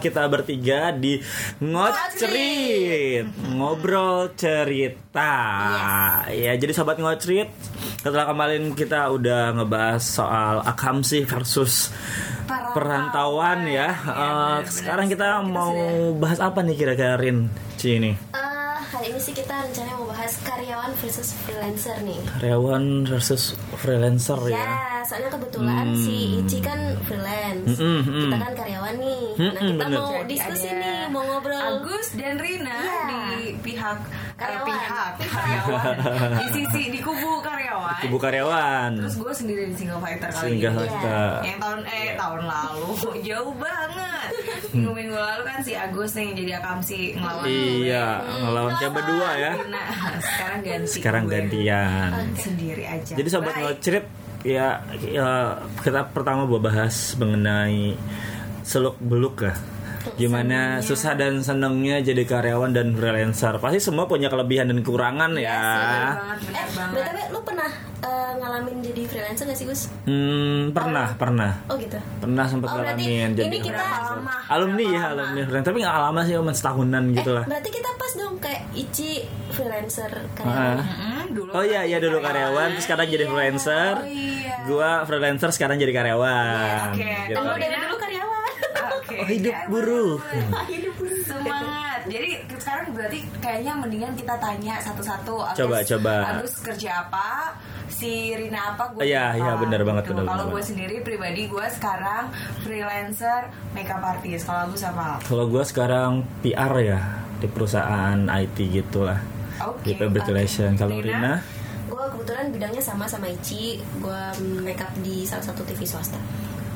kita bertiga di ngocrit, ngobrol cerita. Ya, jadi sobat ngocrit, setelah kemarin kita udah ngebahas soal akamsi versus perantauan ya. Eh, sekarang kita mau bahas apa nih kira-kira Rin? Ci ini. Eh, hari ini sih kita rencananya mau bahas karyawan versus freelancer nih. Karyawan versus freelancer ya. Ya, soalnya kebetulan si Ici kan freelance, Mm-mm, mm. kita kan karyawan nih. nah Mm-mm, kita bener. mau Jadi diskusi ada nih, mau ngobrol. Agus dan Rina Iya. di pihak Karyawan. pihak karyawan di sisi di kubu karyawan Ibu karyawan. terus gue sendiri di single fighter kali Sehingga ini kita yang tahun eh tahun lalu jauh banget minggu minggu lalu kan si Agus nih jadi akamsi ngelawan Iya, ngelawan kita berdua ya. Nah, sekarang ganti Sekarang gue. gantian. sendiri aja Jadi sobat Baik. ngocrit ya, ya kita pertama mau bahas mengenai seluk beluk ya. Gimana susah dan senengnya jadi karyawan dan freelancer. Pasti semua punya kelebihan dan kekurangan ya. benar banget Eh, btw lu pernah eh, ngalamin jadi freelancer gak sih Gus? Hmm, pernah, pernah. Oh gitu. Pernah sempat Oh, ngalamin jadi ini kita- freelancer. lama? alumni ya, alumni freelancer. Tapi nggak lama sih, cuma setahunan gitu lah. Eh, berarti kita pas dong kayak Ici freelancer karyawan. Dulu Oh iya, iya dulu karyawan, terus sekarang jadi freelancer. oh iya Gua freelancer sekarang jadi karyawan. Oke, Gitu. Dan gue Kalau dari dulu karyawan. Oh, hidup Ya, buruh. Hidup dulu. Semangat. Jadi sekarang berarti kayaknya mendingan kita tanya satu-satu. Agus, Coba, coba. Agus kerja apa? Si Rina apa? Gue Iya, iya, benar banget, benar Kalau banget. gue sendiri pribadi gue sekarang freelancer makeup artist. Kalau Agus apa? Kalau gue sekarang PR ya di perusahaan IT gitulah Oke. di public relation. Kalau Rina? Rina, Gue kebetulan bidangnya sama sama Ici. Gue makeup di salah satu TV swasta.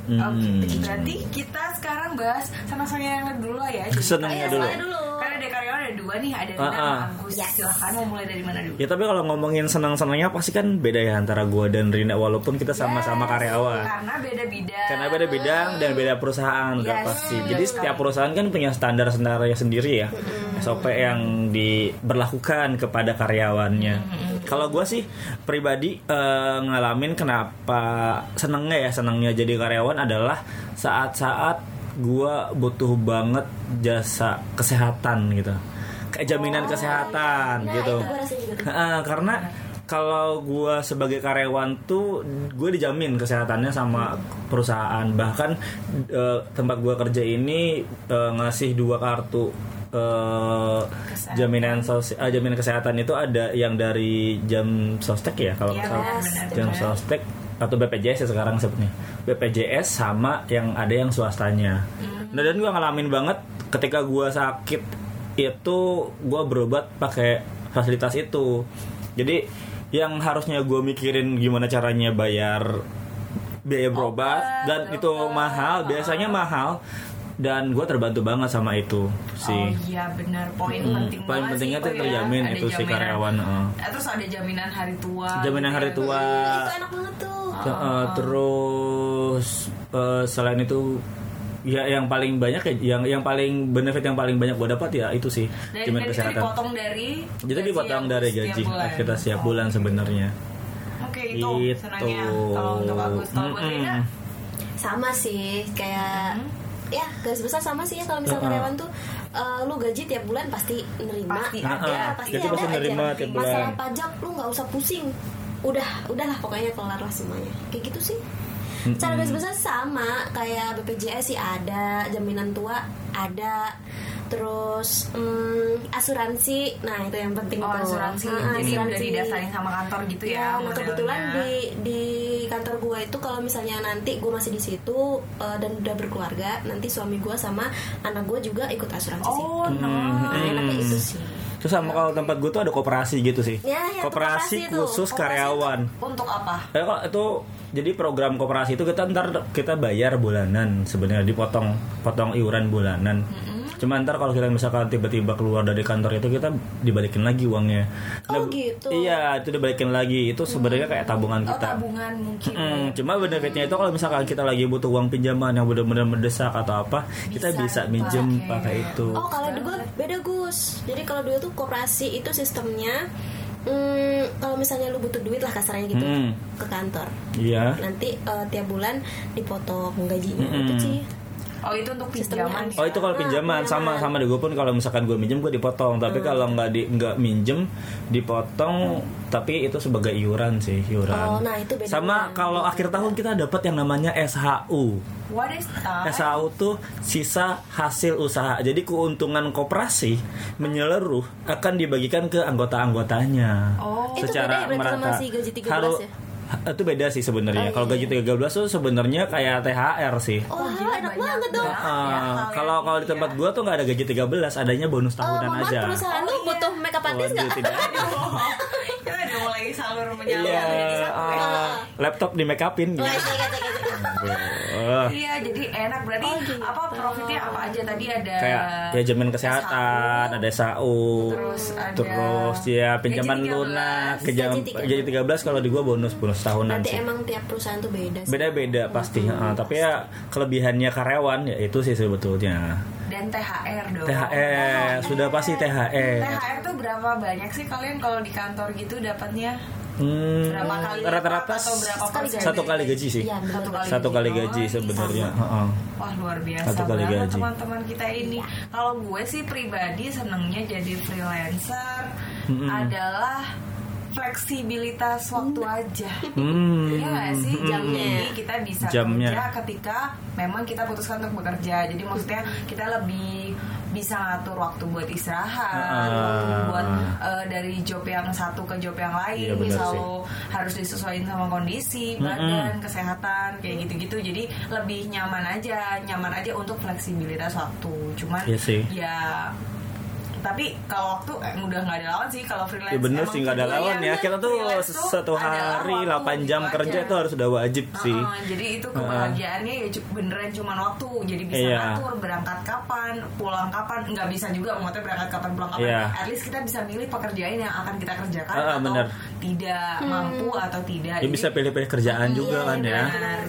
Hmm, Oke. Berarti kita sekarang bahas yang dulu ya. Jadi Senangnya Ayo, dulu. dulu. Karena ada karyawan ada dua nih, ada Rina Ah, ah. dan Agus. Yes. Silahkan mau mulai dari mana dulu? Ya tapi kalau ngomongin senang-senangnya pasti kan beda ya antara gue dan Rina walaupun kita sama-sama karyawan. Karena beda bidang. Karena beda bidang dan beda perusahaan udah Yes, pasti. Jadi setiap perusahaan kan punya standar-standarnya sendiri ya. SOP yang diberlakukan kepada karyawannya. Kalau gue sih pribadi eh, ngalamin kenapa senengnya ya senengnya jadi karyawan adalah saat-saat gue butuh banget jasa kesehatan gitu. Kayak jaminan kesehatan Nah, gitu. itu juga karena kalau gue sebagai karyawan tuh gue dijamin kesehatannya sama perusahaan. Bahkan eh, tempat gue kerja ini eh, ngasih dua kartu Kesehatan. jaminan sosial jaminan kesehatan itu ada yang dari jam sostek ya kalau salah. Benar, jam sostek atau BPJS ya sekarang sebutnya. BPJS sama yang ada yang swastanya. Nah dan gue ngalamin banget ketika gue sakit itu gue berobat pakai fasilitas itu. Jadi yang harusnya gue mikirin gimana caranya bayar biaya berobat dan itu mahal biasanya mahal dan gue terbantu banget sama itu sih Oh iya benar poin Mm, penting poin pentingnya sih, ya. terjamin Ada itu si karyawan. Eh, Terus ada jaminan hari tua. jaminan gitu hari ya. tua itu enak banget tuh. Uh, terus uh, selain itu ya yang paling banyak ya yang yang paling benefit yang paling banyak gue dapat ya itu sih dan itu kesehatan. dipotong dari Jadi dipotong dari gaji bulan. kita setiap Oh. bulan sebenarnya. Oke itu Gitu. senangnya kalau untuk Agus kalau. Rina sama sih kayak Hmm. ya garis besar sama sih ya kalau misalnya Uh-uh. karyawan tuh eh, lu gaji tiap bulan pasti nerima Pasti ada ada. pasti Gaji ada pasti aja. nerima tiap bulan. masalah pajak lu nggak usah pusing udah udahlah pokoknya kelar lah semuanya kayak gitu sih Mm-mm. cara garis besar sama kayak BPJS sih ada jaminan tua ada terus hmm, asuransi nah itu yang penting Oh tuh asuransi Ah, Jadi udah didasarin sama kantor gitu ya Ya, kebetulan di di kantor gue itu kalau misalnya nanti gue masih di situ eh, dan udah berkeluarga, nanti suami gue sama anak gue juga ikut asuransi sih. Oh Hmm, no Nah, enaknya itu sih. Terus sama kalau tempat gue tuh ada koperasi gitu sih. Ya, ya, koperasi khusus Koperasi karyawan. Untuk apa? Ya kok itu jadi program koperasi itu kita ntar kita bayar bulanan sebenarnya dipotong potong iuran bulanan. Cuma ntar kalau kita misalkan tiba-tiba keluar dari kantor itu kita dibalikin lagi uangnya. Oh, Nah, gitu. Iya itu dibalikin lagi itu sebenarnya kayak tabungan Oh kita. tabungan mungkin Mm, cuma benefitnya itu kalau misalkan kita lagi butuh uang pinjaman yang benar-benar mendesak atau apa, kita bisa Bisa minjem pakai itu. Oh kalau gue beda Gus. Jadi kalau dulu tuh koperasi itu sistemnya Hmm, kalau misalnya lu butuh duit lah kasarnya gitu Hmm. ke kantor. Iya. Nanti eh, tiap bulan dipotong gajinya Mm-mm. itu sih. Oh itu untuk pinjaman. Oh itu kalau Nah, pinjaman sama pinjaman. sama deh gue pun kalau misalkan gue minjem gue dipotong tapi Hmm. kalau nggak di nggak minjem dipotong tapi itu sebagai iuran sih iuran. Oh, nah, itu beda Sama kalau akhir tahun kita dapat yang namanya SHU. What is that? SHU tuh sisa hasil usaha. Jadi keuntungan koperasi menyeluruh akan dibagikan ke anggota-anggotanya. Oh. Itu secara beda ya berarti sama merata. si gaji 13 Harus- ya? Itu beda sih sebenarnya. Oh, Kalau iya. gaji 13 tuh sebenarnya kayak THR sih. Oh, gila, enak banget dong. Ah, Ya, kalau kalau di ini tempat gua tuh nggak ada gaji 13, adanya bonus Oh, tahunan mama aja. perusahaan Oh, lu iya. butuh makeup artist Waduh, nggak? tidak. Kita udah mulai salur menyalur Iya, satu ya. ah, laptop di make upin gitu. Oh, iya, iya, iya, iya. Iya, jadi enak berarti Oh, gitu. apa profitnya apa aja tadi ada kayak ya jaminan kesehatan, SHU, ada SAU, Terus ada terus ya pinjaman gaji 13. lunak, kejam, Gaji 13. gaji 13 kalau di gua bonus bonus tahunan Berarti sih. emang tiap perusahaan tuh beda sih. Beda-beda pasti, ah, tapi ya kelebihannya karyawan ya itu sih sebetulnya. dan THR dong. THR, sudah pasti THR. THR tuh berapa banyak sih kalian kalau di kantor gitu dapatnya? Hmm, Berapa kali rata-rata atau berapa satu kali gaji sih. Iya, benar. Satu kali Satu kali gaji. gaji Oh, sebenarnya. sama. Heeh. Wah luar biasa Satu kali banget gaji. teman-teman kita ini. Kalau gue sih pribadi senangnya jadi freelancer Mm-mm. adalah fleksibilitas waktu aja. Hmm. Iya nggak sih jamnya Hmm. ini kita bisa Jamnya. kerja ketika memang kita putuskan untuk bekerja. Jadi maksudnya kita lebih bisa ngatur waktu buat istirahat, Ah. waktu buat eh, dari job yang satu ke job yang lain. Iya, Misal lo harus disesuaikan sama kondisi Mm-mm. badan, kesehatan kayak gitu-gitu. Jadi lebih nyaman aja, nyaman aja untuk fleksibilitas waktu. Cuman Iya sih. ya tapi kalau waktu eh, udah nggak ada lawan sih kalau freelance Ya bener sih nggak ada lawan ya. Kita tuh satu hari waktu 8 jam gitu kerja aja. itu harus udah wajib sih. Heeh, jadi itu kebahagiaannya ya cu- beneran cuma waktu jadi bisa Iya. ngatur berangkat kapan pulang kapan nggak bisa juga maksudnya berangkat kapan pulang kapan Iya. at least kita bisa milih pekerjaan yang akan kita kerjakan Ah, atau bener. tidak mampu atau tidak Ya Jadi- bisa pilih-pilih kerjaan juga iya, kan ya.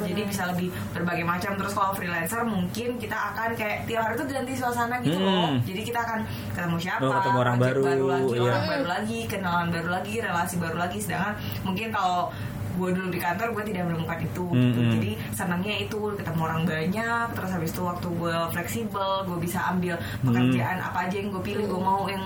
Jadi bisa lebih berbagai macam terus kalau freelancer mungkin kita akan kayak tiap hari tuh ganti suasana gitu Hmm. loh jadi kita akan ketemu siapa Oh, ketemu orang project baru, lagi iya. orang baru lagi kenalan baru lagi relasi baru lagi sedangkan mungkin kalau gue dulu di kantor gue tidak menemukan itu gitu. Hmm. jadi senangnya itu ketemu orang banyak terus habis itu waktu gue fleksibel gue bisa ambil pekerjaan Hmm. apa aja yang gue pilih gue mau yang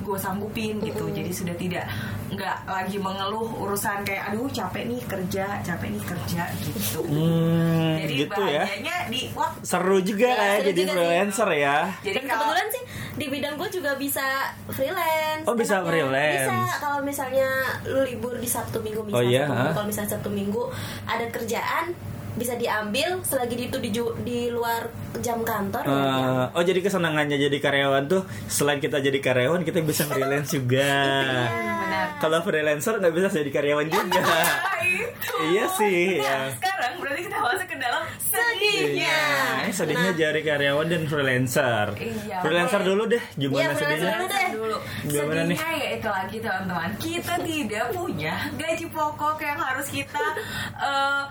gue sanggupin gitu jadi sudah tidak nggak lagi mengeluh urusan kayak aduh capek nih kerja capek nih kerja gitu Hmm, jadi gitu ya. bahagianya di waktu Seru juga Ya, ya, seru jadi juga sih. freelancer ya. jadi Dan kebetulan sih di bidang gue juga bisa freelance. Oh, bisa Enaknya. freelance. Bisa kalau misalnya lu libur di Sabtu Minggu Oh, misalnya iya, ha? Minggu, kalau misalnya Sabtu Minggu ada kerjaan bisa diambil selagi itu di, di luar jam kantor ya, Eh, oh jadi kesenangannya jadi karyawan tuh selain kita jadi karyawan kita bisa freelance juga. benar Kalau freelancer nggak bisa jadi karyawan juga. Itu. Iya sih, Nah, ya. sekarang berarti kita masuk ke dalam sedihnya. Iya, sedihnya jadi karyawan dan freelancer. Iya, freelancer dulu deh, gimana Iya, freelancer sedihnya? dulu deh. dulu. Gimana nih? Sedihnya ya itu lagi teman-teman. Kita tidak punya gaji pokok yang harus kita eh,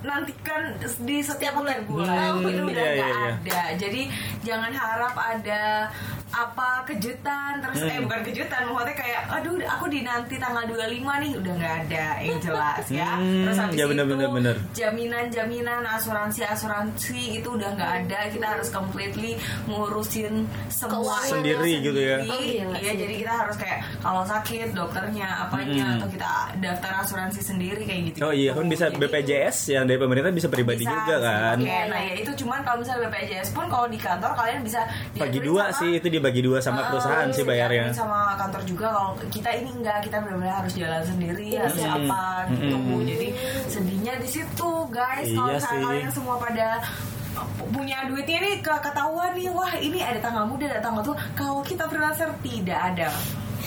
nantikan di setiap bulan bulan. Hmm, itu udah iya, iya, iya. ada. Jadi jangan harap ada apa kejutan terus eh Hmm. bukan kejutan maksudnya kayak aduh aku dinanti tanggal 25 nih udah nggak ada yang jelas ya Hmm, terus habis ya bener, itu bener, bener. jaminan-jaminan asuransi-asuransi itu udah nggak ada kita harus completely ngurusin semua Keuangan Sendiri gitu ya. Oh, gila iya jadi kita harus kayak kalau sakit dokternya apanya Mm-mm. atau kita daftar asuransi sendiri kayak gitu Oh iya kan bisa Jadi- BPJS yang dari pemerintah bisa pribadi bisa, juga kan. Oke, nah ya itu cuman kalau misalnya BPJS pun kalau di kantor kalian bisa Bagi diaturin dua sama- sih itu dibagi dua sama Ah, perusahaan sih bayarnya. sama kantor juga kalau kita ini enggak kita benar-benar harus jalan sendiri Iya, harus iya. apa gitu Mm-mm. jadi sedihnya di situ guys kalau Iya misalnya sih. kalian semua pada punya duitnya nih ke- ketahuan nih wah ini ada tanggal muda ada tanggal tua kalau kita freelancer tidak ada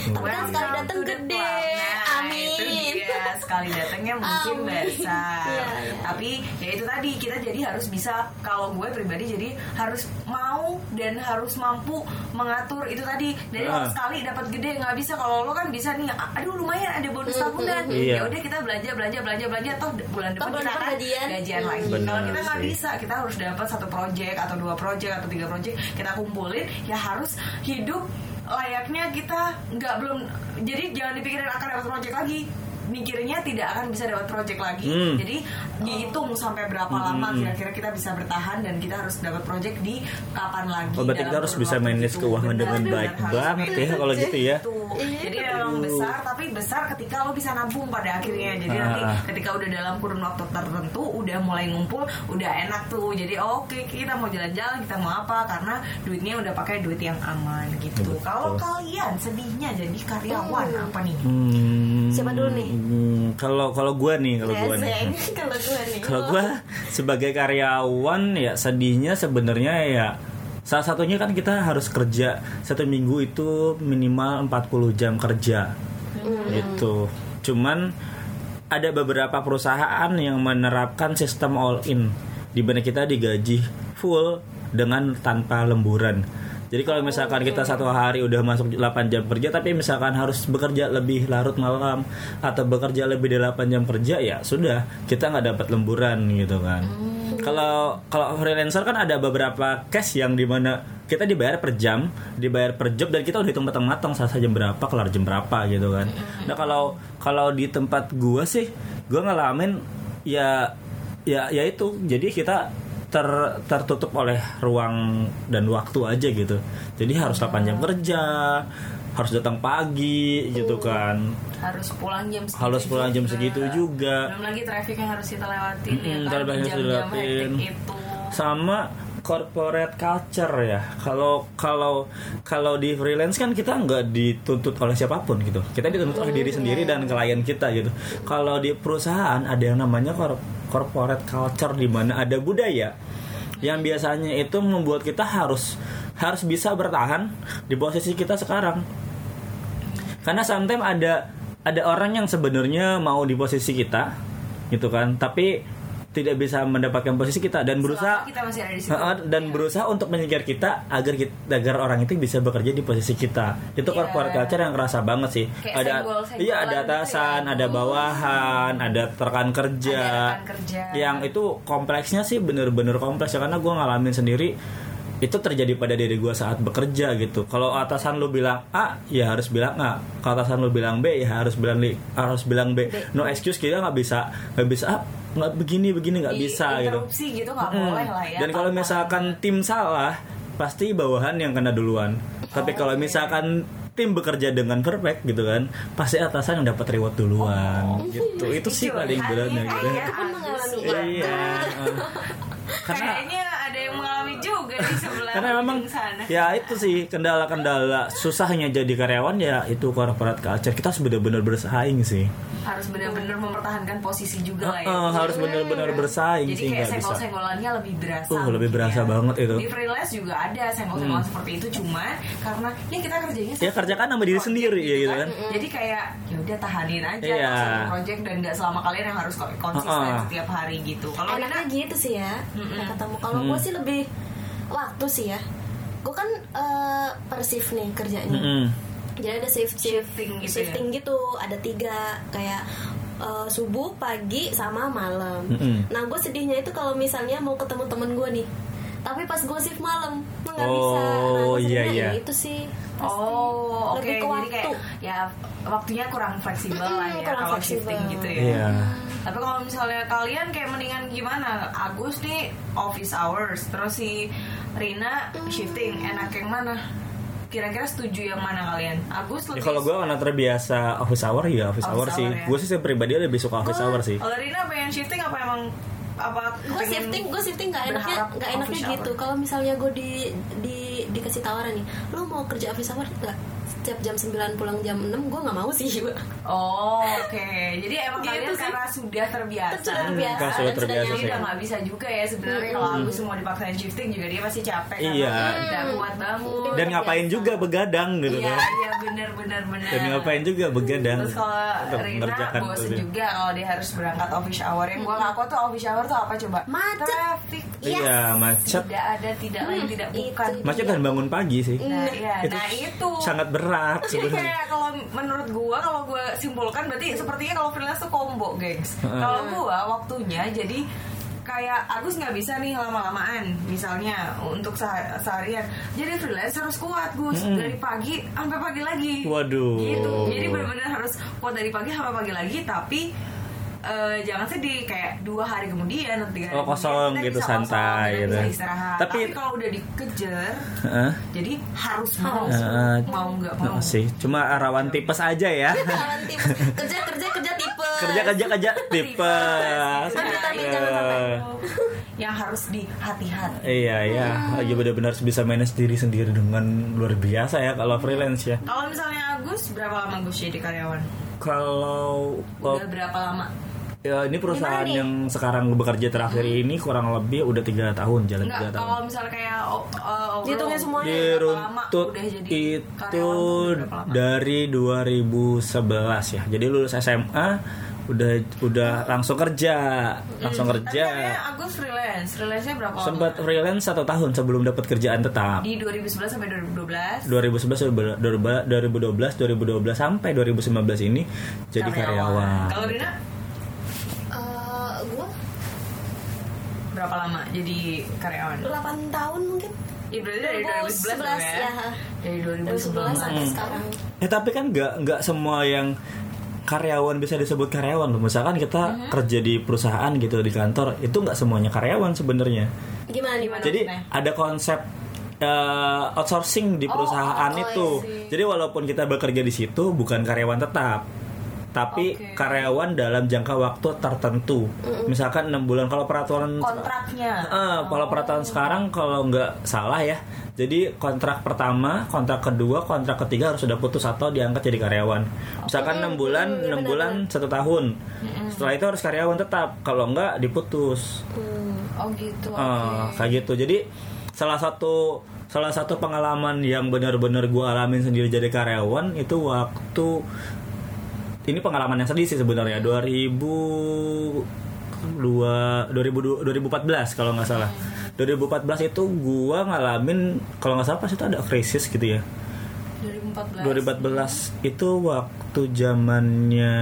Tapi kan sekali datang gede. Nah, Amin. itu dia. sekali datangnya mungkin Amin. besar Iya, iya. tapi ya itu tadi kita jadi harus bisa kalau gue pribadi jadi harus mau dan harus mampu mengatur itu tadi dari Ah. kalau sekali dapat gede nggak bisa kalau lo kan bisa nih aduh lumayan ada bonus Hmm, tahunan Iya. ya udah kita belanja belanja belanja belanja toh bulan depan bulan kita depan akan gajian. gajian Hmm. lagi kalau kita nggak bisa kita harus dapat satu project atau dua project atau tiga project kita kumpulin ya harus hidup layaknya kita nggak belum jadi jangan dipikirin akan dapat project lagi mikirnya tidak akan bisa dapat project lagi Hmm. jadi dihitung sampai berapa lama kira-kira kita bisa bertahan dan kita harus dapat project di kapan lagi Oh, berarti kita harus bisa manage gitu. keuangan Benar, dengan baik banget ya kalau gitu ya. gitu. Jadi memang besar tapi besar ketika lo bisa nabung pada akhirnya. Jadi Ah. nanti ketika udah dalam kurun waktu tertentu udah mulai ngumpul, udah enak tuh. Jadi oke kita mau jalan-jalan, kita mau apa karena duitnya udah pakai duit yang aman gitu. Kalau kalian sedihnya jadi karyawan apa nih? Hmm, Siapa dulu nih? Hmm, Kalau kalau gue nih, kalau gue nih. Kalau gue nih. Kalau gue sebagai karyawan ya sedihnya sebenarnya ya salah satunya kan kita harus kerja satu minggu itu minimal 40 jam kerja gitu. Cuman ada beberapa perusahaan yang menerapkan sistem all in di mana kita digaji full dengan tanpa lemburan. Jadi kalau misalkan kita satu hari udah masuk 8 jam kerja tapi misalkan harus bekerja lebih larut malam atau bekerja lebih dari 8 jam kerja ya sudah kita nggak dapat lemburan gitu kan. Kalau kalau freelancer kan ada beberapa case yang di mana kita dibayar per jam, dibayar per job dan kita udah hitung matang-matang selesai jam berapa, kelar jam berapa gitu kan. Nah kalau kalau di tempat gua sih, gua ngalamin ya ya ya itu. Jadi kita ter, tertutup oleh ruang dan waktu aja gitu. Jadi harus 8 jam kerja, harus datang pagi gitu kan. Harus pulang jam segitu Harus pulang jam juga. segitu juga. Belum lagi traffic yang harus kita lewatin ya Mm-mm, kan jam-jam hektik itu. sama corporate culture ya. Kalau kalau kalau di freelance kan kita nggak dituntut oleh siapa pun gitu. Kita dituntut oleh diri sendiri dan klien kita gitu. Kalau di perusahaan ada yang namanya cor- corporate culture di mana ada budaya yang biasanya itu membuat kita harus harus bisa bertahan di posisi kita sekarang. Karena sometimes ada ada orang yang sebenarnya mau di posisi kita gitu kan, tapi tidak bisa mendapatkan posisi kita dan berusaha Selama kita masih ada di situ. Dan berusaha untuk menyingkir kita agar kita, agar orang itu bisa bekerja di posisi kita. Itu Iya. corporate culture yang kerasa banget sih. Kayak ada iya ada gitu ya. atasan, ada bawahan, ada rekan kerja. Ada kerja. Yang itu kompleksnya sih bener-bener kompleks ya karena gue ngalamin sendiri itu terjadi pada diri gue saat bekerja gitu. Kalau atasan lu bilang A, ya harus bilang A. Kalau atasan lu bilang B, ya harus bilang li- harus bilang B. No excuse kita nggak bisa nggak bisa nggak begini begini nggak bisa gitu. gitu nggak Mm. boleh lah ya Dan kalau misalkan tim salah, pasti bawahan yang kena duluan. Tapi Oh, kalau misalkan tim bekerja dengan perfect gitu kan, pasti atasan yang dapat reward duluan. Gitu. Itu sih paling gitu. ya, Aku pun mengalami Iya. eh. Karena Kayaknya ada yang mengalami juga di sebelah karena memang sana. ya itu sih kendala-kendala susahnya jadi karyawan ya itu corporate culture kita harus benar-benar bersaing sih harus benar-benar mempertahankan posisi juga lah ya. Heeh, harus benar-benar bersaing Jadi sih kayak senggol-senggolannya lebih berasa. Uh, lebih mungkin berasa banget itu. Di freelance juga ada senggol-senggolan seperti itu cuman karena ya kita kerjanya ya kerjakan sama diri sendiri ya gitu kan Jadi kayak ya udah tahanin aja Iya. satu project dan nggak selama kalian yang harus ko- konsisten Heeh. setiap hari gitu. Kalau enaknya Rina gitu sih ya Mm-mm. ketemu kalau gue sih lebih waktu sih ya gue kan eh, per shift nih kerjanya Mm-mm. Jadi ada shift shift Shifting gitu ya? shifting gitu ada tiga kayak eh, subuh pagi sama malam Mm-mm. nah gue sedihnya itu kalau misalnya mau ketemu temen gue nih tapi pas gue shift malam nggak bisa nah, Oh, iya, iya. ya itu sih pasti. Oh, oke. lebih ke Jadi waktu kayak ya waktunya kurang fleksibel lah ya Kurang kalau fleksibel. shifting gitu ya. Iya. Tapi kalau misalnya kalian kayak mendingan gimana? Agus nih office hours, terus si Rina shifting, enak yang mana? Kira-kira setuju yang mana kalian? Agus Ya, lebih kalau gue karena terbiasa office hour ya office, Office hour, sih. hour ya. Gue sih saya pribadi lebih suka office hour sih. Kalau Rina pengen shifting apa emang apa gue shifting gue shifting nggak enaknya nggak enaknya gitu kalau misalnya gue di di dikasih tawaran nih lo mau kerja office hour nggak setiap jam 9 pulang jam 6 gue nggak mau sih Oh, oke. Jadi emang Gitu kalian sih. karena sudah terbiasa. Sudah terbiasa, kan sudah dan terbiasa sih. udah nggak bisa juga ya sebenarnya kalau Agus semua dipaksain shifting juga dia pasti capek Iya. udah kuat bangun. Dan ngapain juga begadang gitu Iya, kan. iya benar benar benar. Dan ngapain juga begadang. Terus kalau Rina bosen juga kalau dia harus berangkat office hour yang gue ngaku tuh office hour tuh apa coba? Macet. Traffic. Iya, macet. Tidak ada, tidak lain, tidak itu bukan. Macet dan bangun pagi sih. Nah, iya, Itu nah itu. Sangat berat Jadi sebenarnya. kayak kalau menurut gua kalau gua simpulkan berarti sepertinya kalau freelance tuh combo, gengs. Heeh. Kalau gua waktunya jadi kayak Agus nggak bisa nih lama-lamaan misalnya untuk seh- seharian jadi freelance harus kuat Gus dari pagi sampai pagi lagi Waduh. gitu jadi benar-benar harus kuat dari pagi sampai pagi lagi tapi eh, jangan sedih kayak dua hari kemudian atau tiga hari Oh, kosong kemudian gitu, bisa kosong, santai kita gitu. bisa istirahat tapi, Tapi- kalau udah dikejar Heeh. jadi harus mau Eh, mau nggak mau sih, cuma rawan tipes aja ya. Tipes. kerja kerja kerja tipe kerja kerja kerja tipes. Tapi tapi Iya. jangan sampai. yang harus di hati-hati Iya iya, lagi benar-benar bisa manage diri sendiri dengan luar biasa ya kalau freelance ya. kalau misalnya Agus berapa lama Gus jadi karyawan Kalau udah berapa lama ya ini perusahaan Gimana nih? yang sekarang bekerja terakhir ini kurang lebih udah tiga tahun jalan Enggak, tiga tahun. kalau misalnya kayak uh, overall, Dihitungnya semuanya berapa lama Diruntut udah jadi itu karyawan tuh berapa lama? dari 2011 ya. Jadi lulus SMA udah udah langsung kerja, langsung Tapi kerja. katanya Agus freelance, freelance-nya berapa lama? Sempat freelance satu tahun sebelum dapat kerjaan tetap. Di 2011 sampai 2012 2011 2012 2012 sampai 2019 ini jadi karyawan. Kalau Rina Eh, gua berapa lama jadi karyawan? 8 tahun mungkin Ya berarti dari 2011 dong ya. ya. Dari 2011 2011 sampai sekarang Eh tapi kan nggak nggak semua yang karyawan bisa disebut karyawan loh. Misalkan kita Mhm. kerja di perusahaan gitu di kantor itu nggak semuanya karyawan sebenarnya. gimana gimana Jadi maksudnya? ada konsep eh, outsourcing di perusahaan oh, itu. I see. Jadi walaupun kita bekerja di situ bukan karyawan tetap, tapi Oke. karyawan dalam jangka waktu tertentu. Misalkan enam bulan kalau peraturan kontraknya. Eh, kalau peraturan sekarang kalau nggak salah ya, jadi kontrak pertama, kontrak kedua, kontrak ketiga harus sudah putus atau diangkat jadi karyawan. Misalkan enam bulan, iya enam benar, bulan satu tahun. Setelah itu harus karyawan tetap. Kalau nggak diputus. Hmm. Oh gitu. Eh, oke. kayak gitu. Jadi salah satu salah satu pengalaman yang benar-benar gue alamin sendiri jadi karyawan itu waktu ini pengalaman yang sedih sih sebenarnya 2000 dua 2000 2014 kalau nggak salah 2014 itu gua ngalamin kalau nggak salah pas itu ada krisis gitu ya 2014. 2014 itu waktu zamannya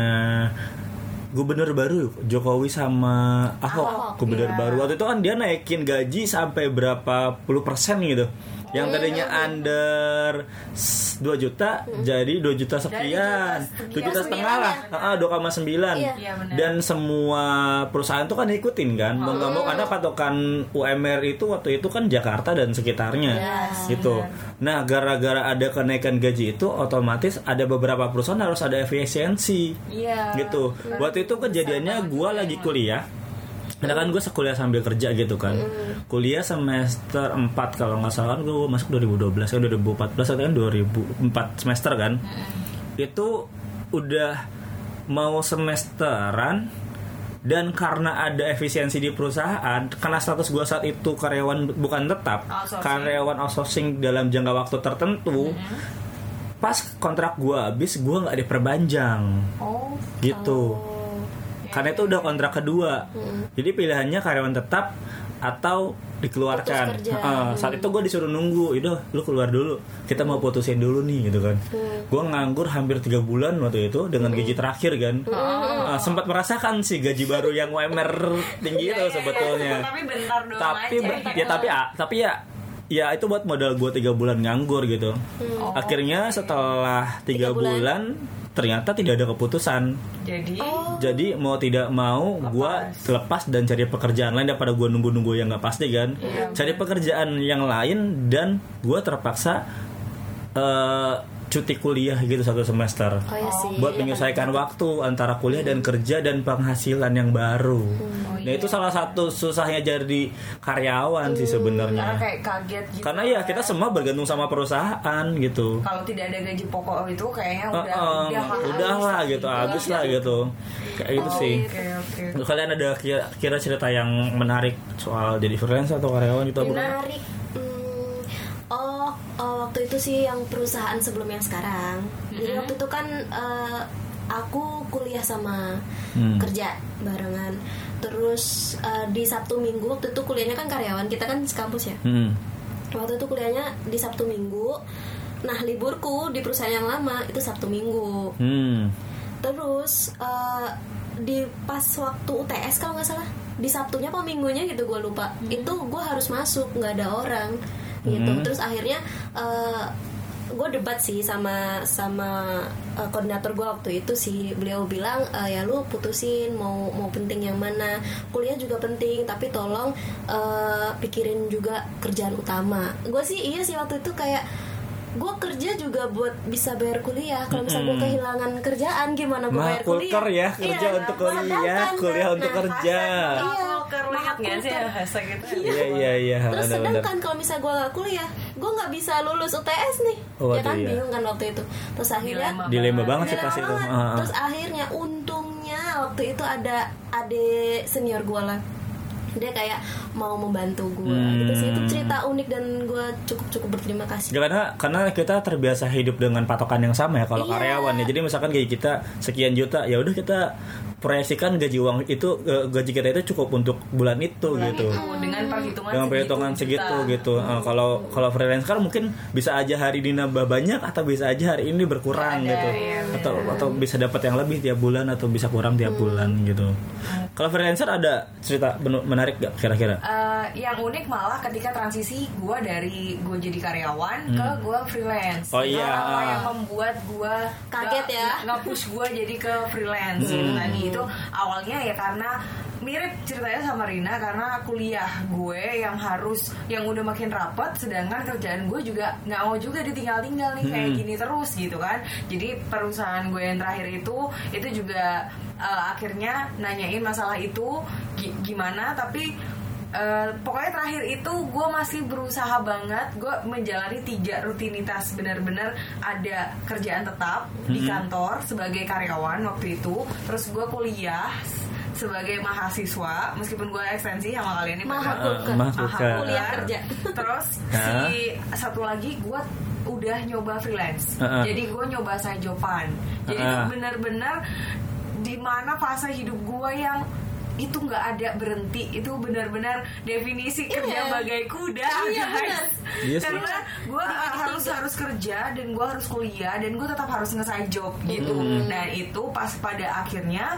gubernur baru Jokowi sama Ahok, Ahok, gubernur iya. baru waktu itu kan dia naikin gaji sampai berapa puluh persen gitu yang tadinya iya, under 2 juta jadi 2 juta sekian. Dari 2 juta setengah lah. Ah, 2,9 Iya. Iya, benar. dan semua perusahaan tuh kan ikutin kan. Mau nggak mau karena patokan UMR itu waktu itu kan Jakarta dan sekitarnya. Yes, gitu. nah gara-gara ada kenaikan gaji itu otomatis ada beberapa perusahaan harus ada efisiensi. Iya. gitu. Waktu itu kejadiannya gua lagi kuliah Karena kan gue sekuliah sambil kerja gitu kan. Kuliah semester 4 kalau nggak salah kan gue masuk 2012 kan 2014 atau kan 2004 semester kan. Itu udah mau semesteran dan karena ada efisiensi di perusahaan karena status gue saat itu karyawan bukan tetap Outsourcing. karyawan outsourcing dalam jangka waktu tertentu pas kontrak gue habis gue nggak diperpanjang Oh. gitu karena itu udah kontrak kedua. Jadi pilihannya karyawan tetap atau dikeluarkan. Heeh, saat itu gue disuruh nunggu udah lu keluar dulu. Kita mau putusin dulu nih gitu kan. Gue nganggur hampir tiga bulan waktu itu dengan gaji terakhir kan. Eh, sempat merasakan sih gaji baru yang UMR tinggi itu sebetulnya. Tapi bentar doang tapi aja. ya tapi ya tapi ya ya itu buat modal gue tiga bulan nganggur gitu. Oh. akhirnya setelah tiga Tiga bulan. bulan ternyata tidak ada keputusan. Jadi? Jadi mau tidak mau gue lepas dan cari pekerjaan lain daripada gue nunggu-nunggu yang nggak pasti kan? Iya, cari pekerjaan yang lain dan gue terpaksa eh, cuti kuliah gitu satu semester Oh iya sih. buat menyesuaikan waktu antara kuliah dan kerja dan penghasilan yang baru. Oh, Nah itu salah satu susahnya jadi karyawan sih karena sebenarnya. kayak kaget gitu. Karena ya kita semua bergantung sama perusahaan gitu. kalau tidak ada gaji pokok itu kayaknya udah Heeh, udah udah lah gitu, habis lah gitu. Kayak gitu sih. Oke oke. Untuk Kalian ada kira, kira cerita yang menarik soal jadi freelance atau karyawan gitu menarik Hmm, oh, oh, waktu itu sih yang perusahaan sebelum yang sekarang. Jadi waktu itu kan eh, aku kuliah sama Hmm. kerja barengan. Terus eh, di sabtu minggu waktu itu kuliahnya kan karyawan kita kan sekampus ya? Hmm. waktu itu kuliahnya di sabtu minggu. Nah liburku di perusahaan yang lama itu sabtu minggu. Hmm. terus eh, di pas waktu UTS kalau nggak salah di Sabtunya apa Minggunya gitu gue lupa. Itu gue harus masuk nggak ada orang gitu. Hmm. terus akhirnya gue debat sih sama sama uh, koordinator gue waktu itu sih. Beliau bilang "Eh, ya lu putusin mau mau penting yang mana. Kuliah juga penting tapi tolong uh, pikirin juga kerjaan utama. Gue sih iya sih waktu itu kayak gue kerja juga buat bisa bayar kuliah. Kalau misalnya gue kehilangan kerjaan gimana gue bayar kuliah? ya, kerja Iya, untuk kuliah, kuliah untuk nah, kerja. Iya, Makulker, lu ingat nggak sih ya hashtag itu Iya iya iya, Terus benar-benar. sedangkan kalau misalnya gue gak kuliah, gue nggak bisa lulus UTS nih, Oh, ya kan iya. bingung kan waktu itu. Terus akhirnya Dilema Dilema banget sih pas itu. banget. Ah, ah. Terus akhirnya untungnya waktu itu ada adik senior gue lah, dia kayak mau membantu gue. Hmm. Gitu sih itu cerita unik dan gue cukup cukup berterima kasih. Karena karena kita terbiasa hidup dengan patokan yang sama ya kalau Iya. karyawan ya. Jadi misalkan gaji kita sekian juta, ya udah kita proyeksikan gaji uang itu eh, gaji kita itu cukup untuk bulan itu Bulan gitu. itu, dengan perhitungan Dengan perhitungan segitu gitu. Eh, kalau kalau freelance kan mungkin bisa aja hari ini nambah banyak atau bisa aja hari ini berkurang Ada, gitu. iya, atau atau bisa dapat yang lebih tiap bulan atau bisa kurang tiap bulan gitu. Kalau freelancer ada cerita menarik gak kira-kira? Eh, yang unik malah ketika transisi gue dari gue jadi karyawan ke gue freelance. Oh, iya. Apa yang membuat gue Kaget ya. nge-push gue jadi ke freelance Hmm. gitu tadi itu awalnya ya karena mirip ceritanya sama Rina karena kuliah gue yang harus yang udah makin rapat sedangkan kerjaan gue juga nggak mau juga ditinggal-tinggal nih kayak Hmm. gini terus gitu kan jadi perusahaan gue yang terakhir itu itu juga eh, akhirnya nanyain masalah itu gi- gimana tapi eh, pokoknya terakhir itu gue masih berusaha banget gue menjalani tiga rutinitas benar-benar ada kerjaan tetap di Hmm. kantor sebagai karyawan waktu itu terus gue kuliah sebagai mahasiswa meskipun gue ekstensi sama kalian ini Maha padahal- kulker. Maha kulker. Kuliah kerja. terus si satu lagi gue udah nyoba freelance Heeh. jadi gue nyoba sajopan jadi Heeh. itu benar-benar di mana fase hidup gue yang itu nggak ada berhenti itu benar-benar definisi kerja Iya. bagai kuda Iya, guys benar. Iya sih. karena gue harus harus kerja dan gue harus kuliah dan gue tetap harus nge job gitu dan itu pas pada akhirnya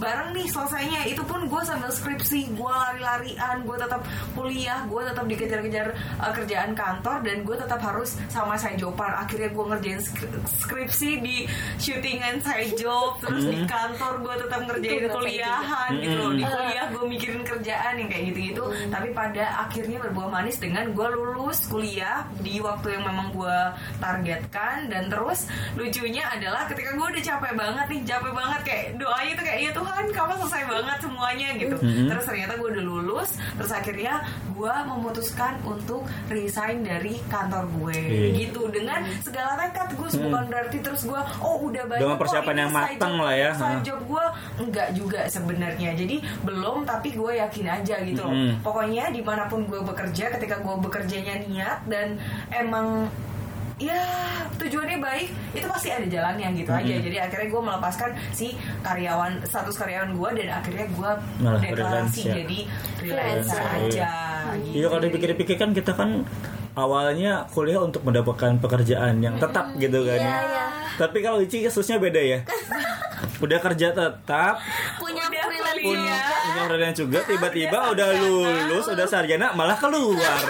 bareng nih selesainya. Itu pun gue sambil skripsi gue lari-larian gue tetap kuliah gue tetap dikejar-kejar uh, kerjaan kantor dan gue tetap harus sama saya jopan akhirnya gue ngerjain sk- skripsi di syutingan saya job terus di kantor gue tetap ngerjain kuliahan gitu loh. Di Mm. kuliah gue mikirin kerjaan yang kayak gitu-gitu. Tapi pada akhirnya berbuah manis dengan gue lulus kuliah di waktu yang memang gue targetkan. Dan terus lucunya adalah ketika gue udah capek banget nih capek banget kayak doanya tuh kayak ya Tuhan kamu selesai banget semuanya gitu. Mhm. terus ternyata gue udah lulus terus akhirnya gue memutuskan untuk resign dari kantor gue. Iya. gitu dengan segala tekad gue bukan berarti terus gue oh udah banyak Dengan persiapan yang matang lah ya. side job gue enggak juga sebenarnya. Jadi belum tapi gue yakin aja gitu loh. Mm. pokoknya di mana pun gue bekerja ketika gue bekerjanya niat dan emang ya tujuannya baik itu pasti ada jalannya gitu aja Mm. jadi akhirnya gue melepaskan si karyawan status karyawan gue dan akhirnya gue Malah deklarasi ya. jadi freelancer Freelancer. aja gitu. Iya kalau dipikir-pikir kan kita kan awalnya kuliah untuk mendapatkan pekerjaan yang tetap gitu kan. Iya, ya. iya. Tapi kalau Ici kasusnya beda ya. Udah kerja tetap, Punya Udah freelance punya freelance juga, tiba-tiba udah lulus, udah sarjana malah keluar.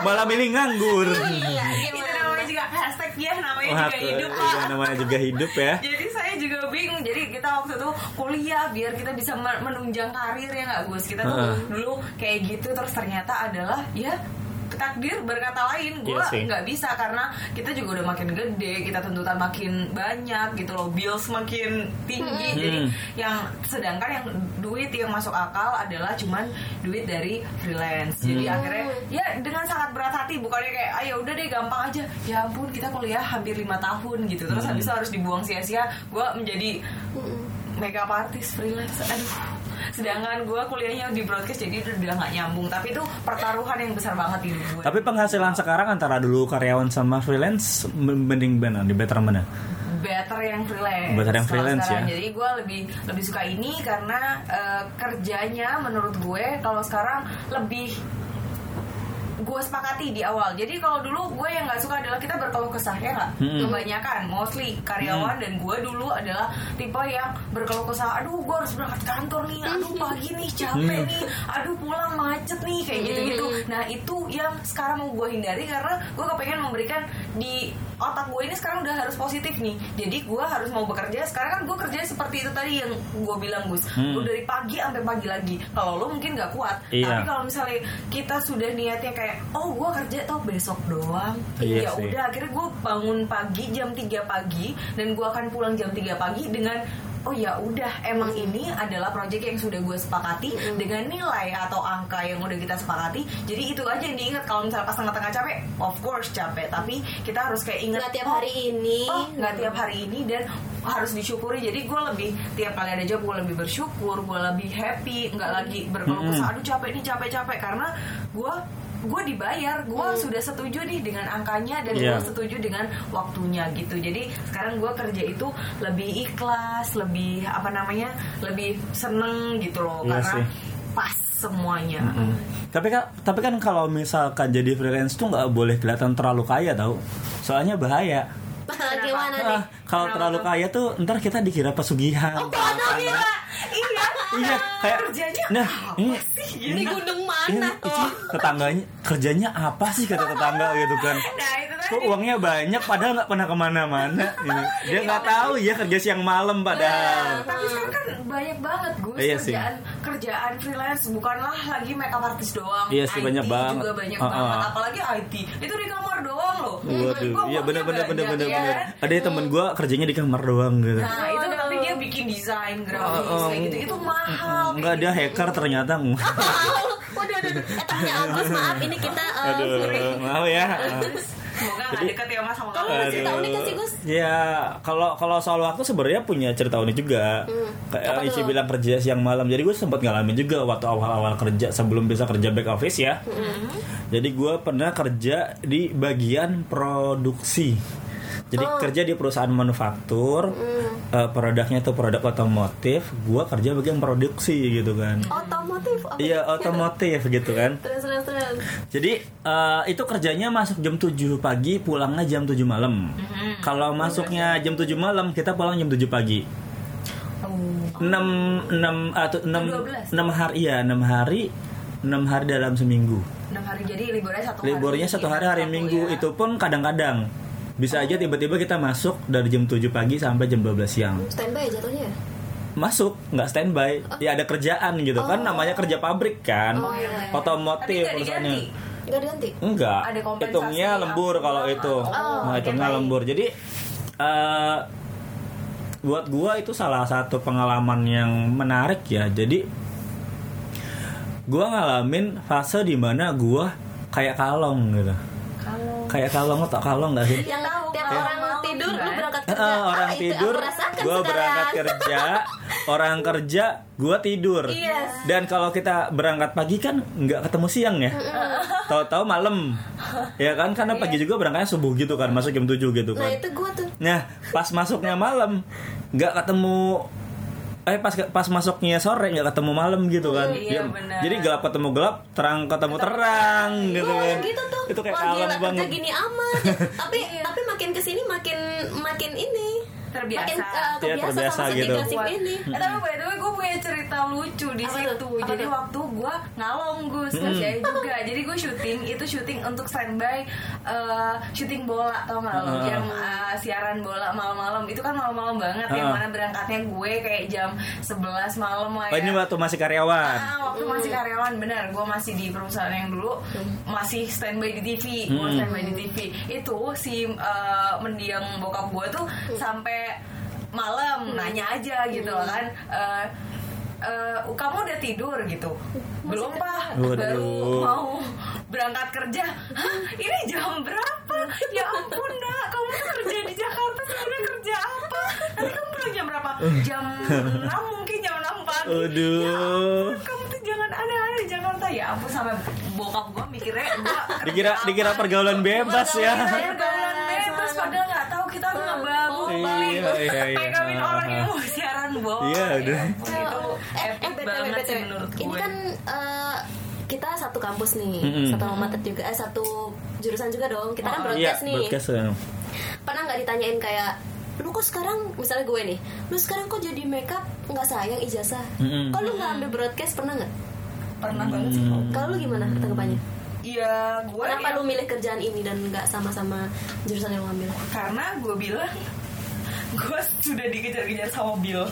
Malah milih nganggur. Iya, itu gimana? namanya juga hashtag ya namanya Wah, juga hidup iya, pak namanya juga hidup ya. jadi saya juga bingung jadi kita waktu itu kuliah biar kita bisa men- menunjang karir ya nggak Gus kita tuh Heeh. dulu kayak gitu terus ternyata adalah ya takdir berkata lain gue sih. nggak bisa karena kita juga udah makin gede kita tuntutan makin banyak gitu loh bills makin tinggi. Hmm. jadi yang sedangkan yang duit yang masuk akal adalah cuman duit dari freelance. Jadi Hmm. akhirnya ya dengan sangat berat hati bukannya kayak ayo udah deh gampang aja. Ya ampun kita kuliah hampir lima tahun gitu. Terus Hmm. habis itu harus dibuang sia-sia. Gue menjadi makeup artist freelance. Aduh sedangkan gue kuliahnya di broadcast jadi udah udah nggak nyambung tapi itu pertaruhan yang besar banget hidup gue Tapi penghasilan sekarang antara dulu karyawan sama freelance mending mana? Di better mana? better yang freelance. Better yang freelance, sekarang. ya. Jadi gue lebih lebih suka ini karena eh, kerjanya menurut gue kalau sekarang lebih gue sepakati di awal. Jadi kalau dulu gue yang nggak suka adalah kita berkeluh kesah ya nggak. Hmm. Kebanyakan, mostly karyawan dan gue dulu adalah tipe yang berkeluh kesah. Aduh, gue harus berangkat kantor nih. Aduh, pagi nih capek Hmm. nih. Aduh, pulang macet nih kayak gitu-gitu. Nah itu yang sekarang mau gue hindari karena gue kepengen memberikan di otak gue ini sekarang udah harus positif nih. Jadi gue harus mau bekerja. Sekarang kan gue kerja seperti itu tadi yang gue bilang Gus. Hmm. Gue dari pagi sampai pagi lagi. Kalau lo mungkin nggak kuat. Iya. Tapi kalau misalnya kita sudah niatnya kayak oh gue kerja tau besok doang. Iya ya sih. udah akhirnya gue bangun pagi jam 3 pagi dan gue akan pulang jam 3 pagi dengan oh ya udah emang ini adalah proyek yang sudah gue sepakati dengan nilai atau angka yang udah kita sepakati. Jadi itu aja yang diingat kalau misalnya pas tengah-tengah capek of course capek tapi kita harus kayak ingat nggak tiap oh, hari ini. oh nggak tiap hari ini dan harus disyukuri. Jadi gue lebih tiap kali ada job gue lebih bersyukur gue lebih happy nggak lagi berkeluh kesah aduh capek nih capek capek. Karena gue gue dibayar gue sudah setuju nih dengan angkanya dan Iya. gue setuju dengan waktunya gitu jadi sekarang gue kerja itu lebih ikhlas lebih apa namanya lebih seneng gitu loh Iya karena sih. pas semuanya Hmm. Tapi kan tapi kan kalau misalkan jadi freelance tuh nggak boleh kelihatan terlalu kaya tau. Soalnya bahaya. gimana nih Ah, kalau Kenapa terlalu kaya tuh ntar kita dikira pesugihan. Oh, gila iya Iya, kayak kerjanya nah, apa ini sih di gitu gunung ini mana Ici, tetangganya kerjanya apa sih kata tetangga gitu kan? nah itu Kok uangnya banyak padahal nggak pernah ke mana-mana. Ini. Dia nggak tahu ya kerja siang malam padahal. tapi sekarang kan banyak banget gus Iya sih. kerjaan kerjaan freelance bukanlah lagi makeup artist doang Iya sih, IT banyak banget. juga banyak Ah, banget apalagi IT itu di kamar doang loh Waduh, iya uangnya bener bener bener banyak, bener ya bener. kan? Ada temen gue kerjanya di kamar doang gitu. nah itu tapi dia bikin desain grafis kayak gitu itu mahal Enggak dia hacker ternyata. waduh waduh waduh eh tapi Agus maaf ini kita eh, Aduh, maaf ya. semoga nggak Jadi- deket ya mas sama kamu kamu mau cerita unik gak sih Gus Ya, kalau kalau soal waktu sebenarnya punya cerita unik juga. Hmm. Apa Kayak Ici tuh? bilang kerja siang malam. Jadi gue sempat ngalamin juga waktu awal-awal kerja sebelum bisa kerja back office ya. Hmm. Jadi gue pernah kerja di bagian produksi. Jadi Oh. kerja di perusahaan manufaktur, Hmm. eh, produknya itu produk otomotif. Gue kerja bagian produksi gitu kan. otomotif oh, Iya otomotif gitu kan. terus terus terus Jadi eh, itu kerjanya masuk jam 7 pagi, pulangnya jam 7 malam. Kalau masuknya jam 7 malam, kita pulang jam 7 pagi. Oh. 6 6 atau 6 12. 6 hari ya, 6 hari 6 hari dalam seminggu. enam hari jadi liburnya satu hari Liburnya satu hari hari Sabtu Minggu ya. itu pun kadang-kadang bisa aja tiba-tiba kita masuk dari jam 7 pagi sampai jam 12 siang. standby jatuhnya Masuk, nggak standby. Ya ada kerjaan gitu kan namanya kerja pabrik kan. Oh, iya. Tapi Otomotif perusahaannya. diganti. nggak diganti Enggak, Ada kompensasi hitungnya lembur apa? kalau itu. Oh, nah, oke, hitungnya baik. lembur. Jadi eh buat gua itu salah satu pengalaman yang menarik ya. Jadi gua ngalamin fase di mana gua kayak kalong gitu. Kalau Kayak kalong atau kalong nggak sih? yang tahu, tiap kalau orang malam, tidur lu kan? berangkat Eh, kerja eh, orang Ah, tidur, gua berangkat kerja, orang kerja, gua tidur. Yes. Dan kalau kita berangkat pagi kan nggak ketemu siang ya, tahu-tahu malam, ya kan? Karena pagi juga berangkatnya subuh gitu kan, masuk jam 7 gitu nah kan. itu gua tuh Nah, pas masuknya malam, nggak ketemu eh pas pas masuknya sore nggak ketemu malam gitu kan. Iya, Ya, benar. jadi gelap ketemu gelap terang ketemu terang gitu Wah, kan. gitu tuh. Itu kayak Wah, kalong gila, banget. kerja gini amat. Tapi tapi makin ke sini makin makin ini Terbiasa. makin uh, Iya, kebiasa, terbiasa sama gitu. ini Eh, tapi by the way gue punya cerita lucu di Apa situ. tuh? Apa Jadi tuh? waktu gue ngalong Gus kerja juga. Jadi gue syuting itu syuting untuk standby eh, syuting bola tau nggak lo? Ah. Jam eh, siaran bola malam-malam itu kan malam-malam banget. Yang Ah. mana berangkatnya gue kayak jam 11 malam lah oh, ya. ini waktu masih karyawan Ah, waktu masih karyawan benar, gue masih di perusahaan yang dulu masih standby di TV, gue Hmm. standby di TV. Itu si uh, mendiang bokap gue tuh sampai malam nanya aja gitu loh kan. Uh, uh, kamu udah tidur gitu? Belum pak, baru mau berangkat kerja. Hah, ini jam berapa? Ya ampun nak, kamu tuh kerja di Jakarta sebenarnya kerja apa? Nanti kamu pulang jam berapa? Jam 6 mungkin jam 6 pagi. Aduh. Ya ampun, kamu tuh jangan aneh-aneh di Jakarta ya ampun sampai bokap gua mikirnya gua kerja dikira apa. dikira pergaulan bebas ya pergaulan bebas padahal nggak tahu kita ngebabuk Iya, balik iya, iya. pegangin orang yang mau siaran bola Iya, Ya udah. itu eh, eh epic banget sih menurut ini gue kan eh, kita satu kampus nih, Mm-mm. satu mater juga, eh satu jurusan juga dong. Kita kan Iya, broadcast nih. broadcast ya. Pernah nggak ditanyain kayak lu kok sekarang misalnya gue nih lu sekarang kok jadi makeup nggak sayang ijazah Mm-mm. kok lu nggak ambil broadcast pernah nggak pernah banget sih Hmm. kalau lu gimana tanggapannya Iya, gue kenapa lu milih kerjaan ini dan nggak sama-sama jurusan yang lu ambil karena gue bilang gue sudah dikejar-kejar sama Bill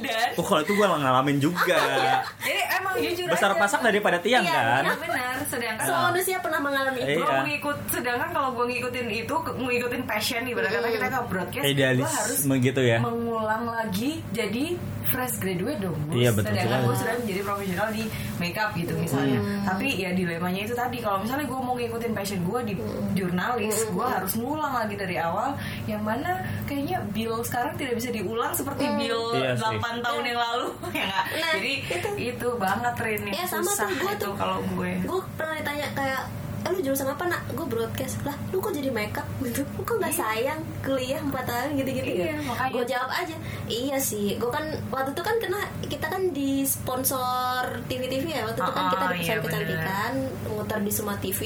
dan Oh kalau itu gue ngalamin juga. jadi emang jujur Besar aja, pasak daripada tiang Iya, kan. Iya benar, sedangkan semua manusia pernah mengalami itu gue Iya. mengikut sedangkan kalau gue ngikutin itu ngikutin passion ibarat kata kita ke broadcast Idealis gue harus begitu ya. mengulang lagi jadi fresh graduate dong Gus. Iya, betul sedangkan sekali. gue sudah menjadi profesional di makeup gitu misalnya Hmm. tapi ya dilemanya itu tadi kalau misalnya gue mau ngikutin passion gue di jurnalis gue harus ngulang lagi dari awal yang mana kayaknya Bill sekarang tidak bisa diulang seperti Bill Iya sih. 8 tahun yang lalu ya nggak? Nah, jadi itu. itu, banget Rin. Yang Iya, sama susah tuh, gua itu tuh. kalau gue. gue pernah ditanya kayak eh, lu jurusan apa nak? Gue broadcast. Lah lu kok jadi makeup? Gitu. Lu kok nggak sayang kuliah 4 tahun? Gitu-gitu. Iya, makanya. gue jawab aja. Iya sih. Gue kan waktu itu kan kena kita kan di sponsor TV TV ya. Waktu itu kan Ah, kita di iya, pesan bener. kecantikan muter di semua TV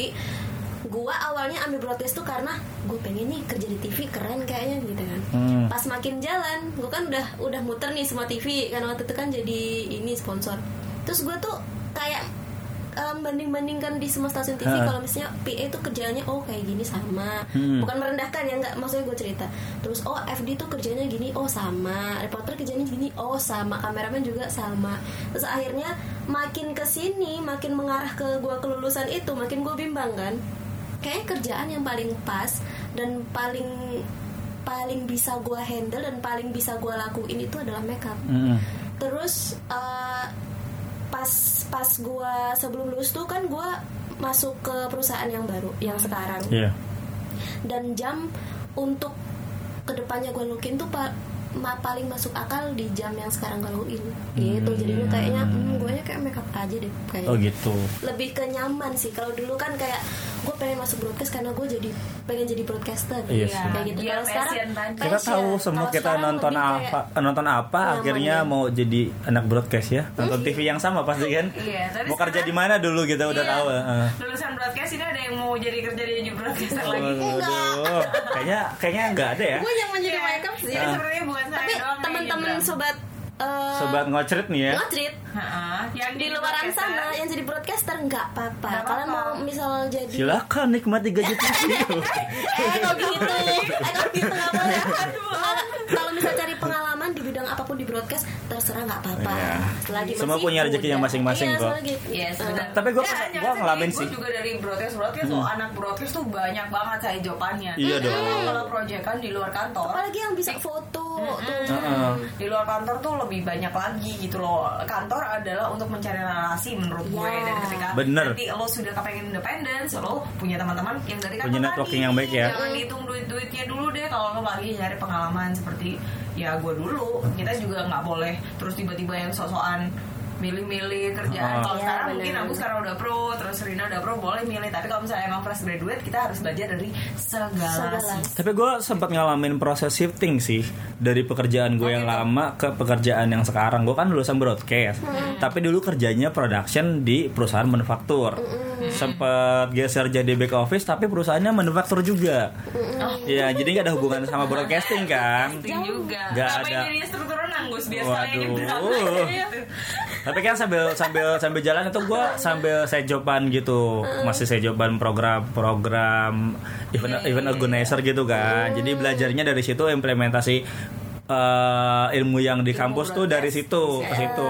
gue awalnya ambil broadcast tuh karena gue pengen nih kerja di TV keren kayaknya gitu kan. Hmm. pas makin jalan gue kan udah udah muter nih semua TV kan waktu itu kan jadi ini sponsor. Terus gue tuh kayak banding bandingkan di semua stasiun TV kalau misalnya PA itu kerjanya oh kayak gini sama. Hmm. bukan merendahkan ya nggak maksudnya gue cerita. Terus oh FD tuh kerjanya gini oh sama. Reporter kerjanya gini oh sama. Kameramen juga sama. Terus akhirnya makin ke sini makin mengarah ke gue kelulusan itu makin gue bimbang kan kayak kerjaan yang paling pas dan paling paling bisa gue handle dan paling bisa gue lakuin itu adalah makeup Mm-mm. terus eh, pas pas gue sebelum lulus tuh kan gue masuk ke perusahaan yang baru yang sekarang Iya. dan jam untuk ke depannya gue lakuin tuh pa- ma- paling masuk akal di jam yang sekarang gue lakuin gitu jadinya kayaknya hmm, gue kayak makeup aja deh kayak Oh gitu. lebih ke nyaman sih kalau dulu kan kayak gue pengen masuk broadcast karena gue jadi pengen jadi broadcaster Iya sih. kayak gitu Iya, kalau sekarang passion. Kita tahu semua Kalau kita sekarang nonton apa kayak nonton apa akhirnya ya. mau jadi anak broadcast ya. Nonton TV yang sama pasti kan. Iya, tapi Mau kerja di mana dulu kita udah Iya. tahu. heeh. lulusan broadcast ini ada yang mau jadi kerja di broadcaster lagi Waduh, kayaknya kayaknya nggak ada ya. gue yang mau jadi Iya. makeup sih sebenarnya bukan saya tapi teman-teman sobat eh, Sobat ngocret nih ya. ngotrit Heeh, yang di luaran sana yang jadi broadcaster nggak apa-apa. Kalian mau misal jadi Silakan nikmati gaji TV. eh kok gitu eh kok gitu nggak boleh. Kalau- kalau misal cari pengalaman di bidang apa pun di broadcast terserah nggak apa-apa Iya. selagi Semua masih punya rezekinya muda. masing-masing iya, kok. Iya sebenarnya. Tapi gua- Ya, gua jangan ngalamin sih. Gua juga dari broadcast broadcast loh anak broadcast tuh banyak banget saya jawabannya. Iya dong. Kalau proyekan di luar kantor. apalagi yang bisa foto tuh Heeh. Di luar kantor tuh lebih banyak lagi gitu loh. Kantor adalah untuk mencari relasi menurut gue Ya. dan ketika Bener. nanti lo sudah kepengen independen, lo punya teman-teman yang dari kantor Punya tadi. networking yang baik ya. Jangan dihitung duit-duitnya dulu deh kalau lo lagi nyari pengalaman seperti ya gue dulu. Kita juga nggak boleh terus tiba-tiba yang sosokan milih-milih kerjaan. Ah. Kalau Iya, sekarang bener. mungkin aku sekarang udah pro, terus Rina udah pro boleh milih. Tapi kalau misalnya emang fresh graduate, kita harus belajar dari segala, Segala. Tapi gue sempat ngalamin proses shifting sih dari pekerjaan gue yang lama ke pekerjaan yang sekarang. Gue kan lulusan broadcast, tapi dulu kerjanya production di perusahaan manufaktur. Sempat geser jadi back office, tapi perusahaannya manufaktur juga. Ya, jadi nggak ada hubungan sama broadcasting kan. Ngapain ada. jadi instruktur Waduh. nyebrang gitu. Tapi kan sambil sambil sambil jalan itu gue sambil saya joban gitu, masih saya joban program-program event event organizer gitu kan. Jadi belajarnya dari situ implementasi eh, ilmu yang di kampus tuh dari situ ke situ.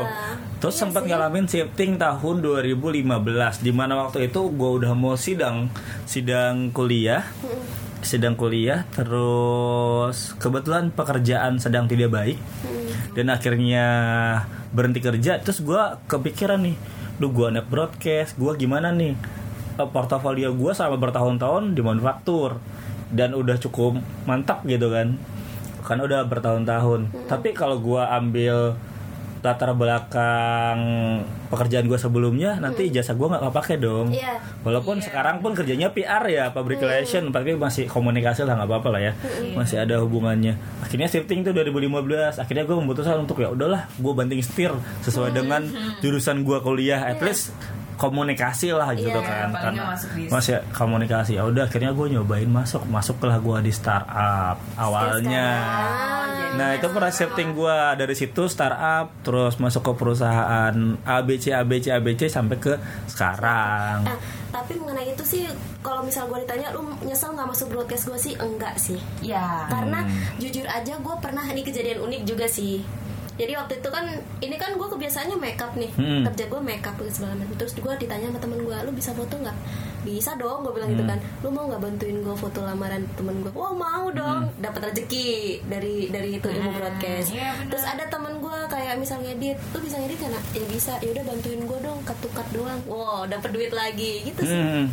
Terus sempat ngalamin shifting tahun 2015 di mana waktu itu gue udah mau sidang sidang kuliah sidang kuliah terus kebetulan pekerjaan sedang tidak baik. Dan akhirnya berhenti kerja terus gue kepikiran nih duh gue anak broadcast gue gimana nih? Eh, portofolio gue selama bertahun-tahun di manufaktur dan udah cukup mantap gitu kan. Karena udah bertahun-tahun. Tapi kalau gue ambil latar belakang pekerjaan gue sebelumnya nanti jasa gue nggak kepake dong. Iya. walaupun sekarang pun kerjanya PR ya public relation tapi masih komunikasi lah nggak apa-apa lah ya. Masih ada hubungannya. Akhirnya shifting tuh 2015 akhirnya gue memutuskan untuk ya udahlah gue banting setir sesuai dengan jurusan gue kuliah. At least komunikasi lah gitu Iya, kan. di- masih komunikasi. Ya udah akhirnya gue nyobain masuk. Masuklah gue di startup awalnya. Nah itu pernah shifting gue dari situ startup terus masuk ke perusahaan ABC ABC ABC sampai ke sekarang. Nah, tapi mengenai itu sih kalau misal gue ditanya lu nyesel nggak masuk broadcast gue sih? Enggak sih. Ya karena jujur aja gue pernah ini kejadian unik juga sih jadi waktu itu kan ini kan gue kebiasaannya makeup nih. Hmm. kerja gue makeup gitu segala macam. Terus gue ditanya sama temen gue lu bisa foto nggak? Bisa dong gue bilang gitu kan. Lu mau nggak bantuin gue foto lamaran temen gue wah mau dong. Dapat rezeki dari dari itu ilmu broadcast. iya bener. terus ada temen gue kayak misalnya ngedit lu bisa ngedit kan ya bisa. Ya udah bantuin gue dong cut doang. Wow dapat duit lagi. Gitu sih. Hmm.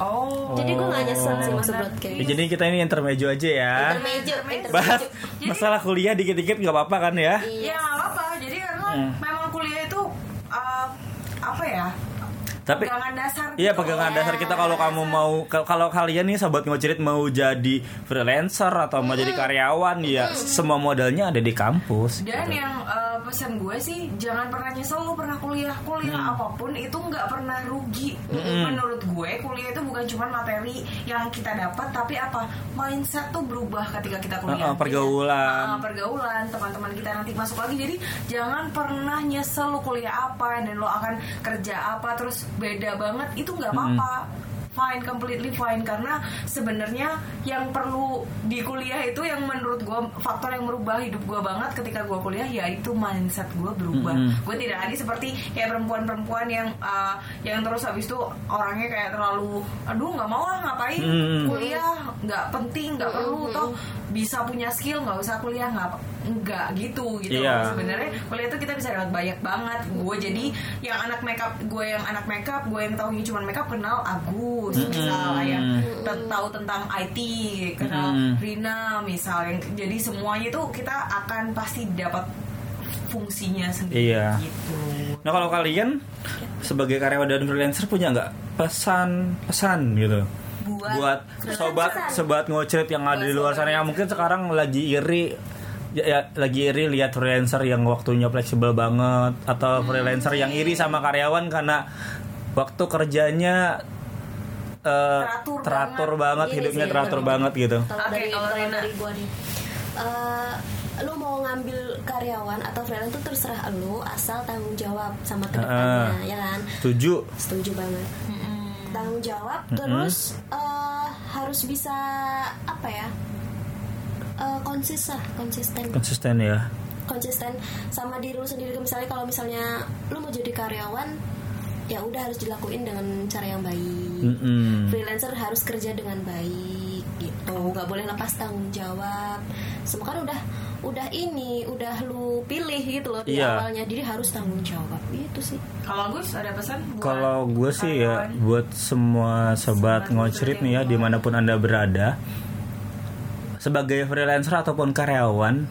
Oh jadi gue nggak nyesel sih masuk broadcast Ya, jadi kita ini intermezzo aja ya. intermezzo intermezzo Bahas masalah kuliah dikit-dikit nggak apa-apa kan ya? ya nggak apa-apa jadi karena Hmm. memang kuliah itu uh, apa ya Tapi pegangan dasar Iya gitu. pegangan dasar kita kalau kamu mau kal- kalau kalian nih sobat ngecerit mau jadi freelancer atau mau jadi karyawan ya semua modalnya ada di kampus. Dan yang uh, pesan gue sih jangan pernah nyesel lu pernah kuliah kuliah Hmm. apa pun itu nggak pernah rugi. Menurut gue kuliah itu bukan cuma materi yang kita dapat tapi apa mindset tuh berubah ketika kita kuliah. Uh-uh, pergaulan. Uh, pergaulan teman-teman kita nanti masuk lagi jadi jangan pernah nyesel lu kuliah apa dan lo akan kerja apa terus beda banget itu nggak apa-apa. Fine, completely fine karena sebenarnya yang perlu di kuliah itu yang menurut gue faktor yang merubah hidup gue banget ketika gue kuliah yaitu mindset gue berubah. Mm-mm. Gue tidak lagi seperti kayak perempuan-perempuan yang uh, yang terus habis itu orangnya kayak terlalu aduh nggak mau ah ngapain Mm-mm. kuliah nggak penting nggak perlu toh bisa punya skill nggak usah kuliah nggak nggak gitu gitu. Loh. sebenarnya kuliah itu kita bisa dapat banyak banget. Gue jadi yang anak makeup gue yang anak makeup gue yang tahunya cuma makeup kenal Agus misal yang te- tahu tentang IT kenal Mm. Rina misal yang jadi semuanya itu kita akan pasti dapat fungsinya sendiri Iya. gitu. Nah kalau kalian sebagai karyawan dan freelancer punya nggak pesan-pesan gitu? Buat, buat sobat sobat ngocret yang ada di luar sana yang mungkin sekarang lagi iri ya, ya, lagi iri lihat freelancer yang waktunya fleksibel banget atau freelancer yang iri sama karyawan karena waktu kerjanya eh, Teratur teratur banget. banget Ini hidupnya sih, teratur banget gitu. Oke, dari kalau Rena. dari gua nih. Eh, lu mau ngambil karyawan atau freelance itu terserah lu asal tanggung jawab sama ke depannya ya kan? Setuju. Setuju banget. Tanggung jawab terus eh, harus bisa apa ya Eh, konsis lah konsisten. Konsisten ya. Konsisten. Sama diri lu sendiri misalnya kalau misalnya lu mau jadi karyawan ya udah harus dilakuin dengan cara yang baik. Mm-mm. freelancer harus kerja dengan baik gitu. Nggak boleh lepas tanggung jawab. Semua kan udah udah ini udah lu pilih gitu loh di Iya. awalnya. Jadi harus tanggung jawab. Gitu sih. Kalau Gus ada pesan Kalau gue sih ya buat semua sobat ngocrit nih ya di mana pun anda berada sebagai freelancer ataupun karyawan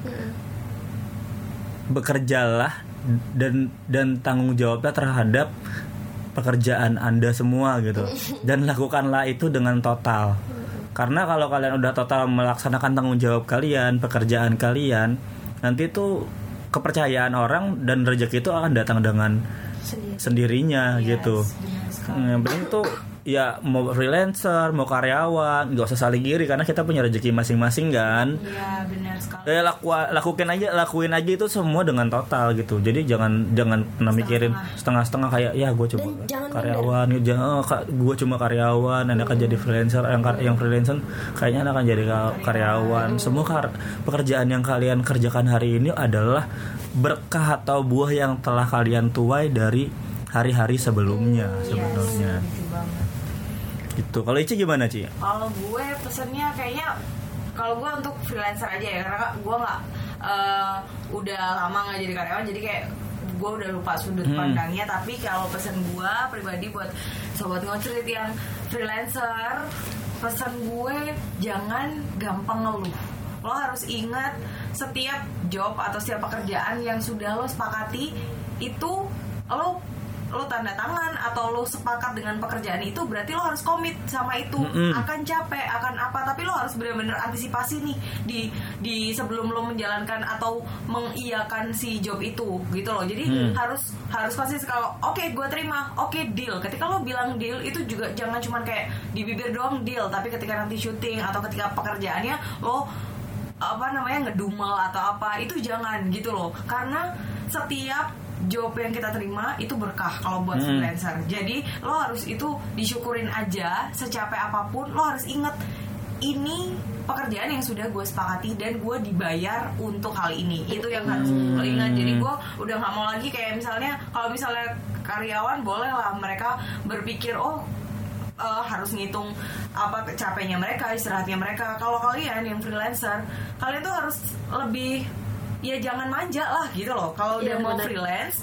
bekerjalah dan dan tanggung jawabnya terhadap pekerjaan anda semua gitu. Dan lakukanlah itu dengan total. Karena kalau kalian udah total melaksanakan tanggung jawab kalian pekerjaan kalian nanti itu kepercayaan orang dan rezeki itu akan datang dengan sendiri. sendirinya Yes, gitu. Hmm, Yang penting tuh ya mau freelancer, mau karyawan, nggak usah saling iri karena kita punya rezeki masing-masing kan. Iya benar sekali. Ya laku, lakukan aja, lakuin aja itu semua dengan total gitu. Jadi jangan jangan pernah mikirin setengah-setengah kayak ya gue cuma Dan karyawan, jangan oh, gue cuma karyawan, anda akan jadi freelancer, yang yang freelancer kayaknya akan jadi ka- karyawan. Semua kar- pekerjaan yang kalian kerjakan hari ini adalah berkah atau buah yang telah kalian tuai dari hari-hari sebelumnya sebenarnya. Gitu banget. Gitu. Kalau Ici gimana Ci? Kalau gue pesennya kayaknya kalau gue untuk freelancer aja ya karena gue nggak eh, udah lama nggak jadi karyawan jadi kayak gue udah lupa sudut Hmm. pandangnya tapi kalau pesen gue pribadi buat sobat ngocrit yang freelancer pesan gue jangan gampang ngeluh lo harus ingat setiap job atau setiap pekerjaan yang sudah lo sepakati itu lo lo tanda tangan atau lo sepakat dengan pekerjaan itu berarti lo harus komit sama itu. Mm-mm. akan capek akan apa tapi lo harus benar-benar antisipasi nih di di sebelum lo menjalankan atau mengiyakan si job itu gitu loh. Jadi Hmm. harus harus pasti kalau oke gue terima. Oke deal. Ketika lo bilang deal itu juga jangan cuman kayak di bibir doang deal tapi ketika nanti syuting atau ketika pekerjaannya lo apa namanya ngedumel atau apa itu jangan gitu loh. Karena setiap job yang kita terima itu berkah kalau buat Hmm. freelancer. Jadi lo harus itu disyukurin aja secapek apa pun lo harus inget ini pekerjaan yang sudah gue sepakati dan gue dibayar untuk hal ini. Itu yang harus lo ingat. Jadi gue udah nggak mau lagi kayak misalnya kalau misalnya karyawan boleh lah mereka berpikir oh eh, harus ngitung apa capeknya mereka istirahatnya mereka. Kalau kalian yang freelancer kalian tuh harus lebih ya jangan manja lah gitu loh. Kalau udah Iya, mau benar. freelance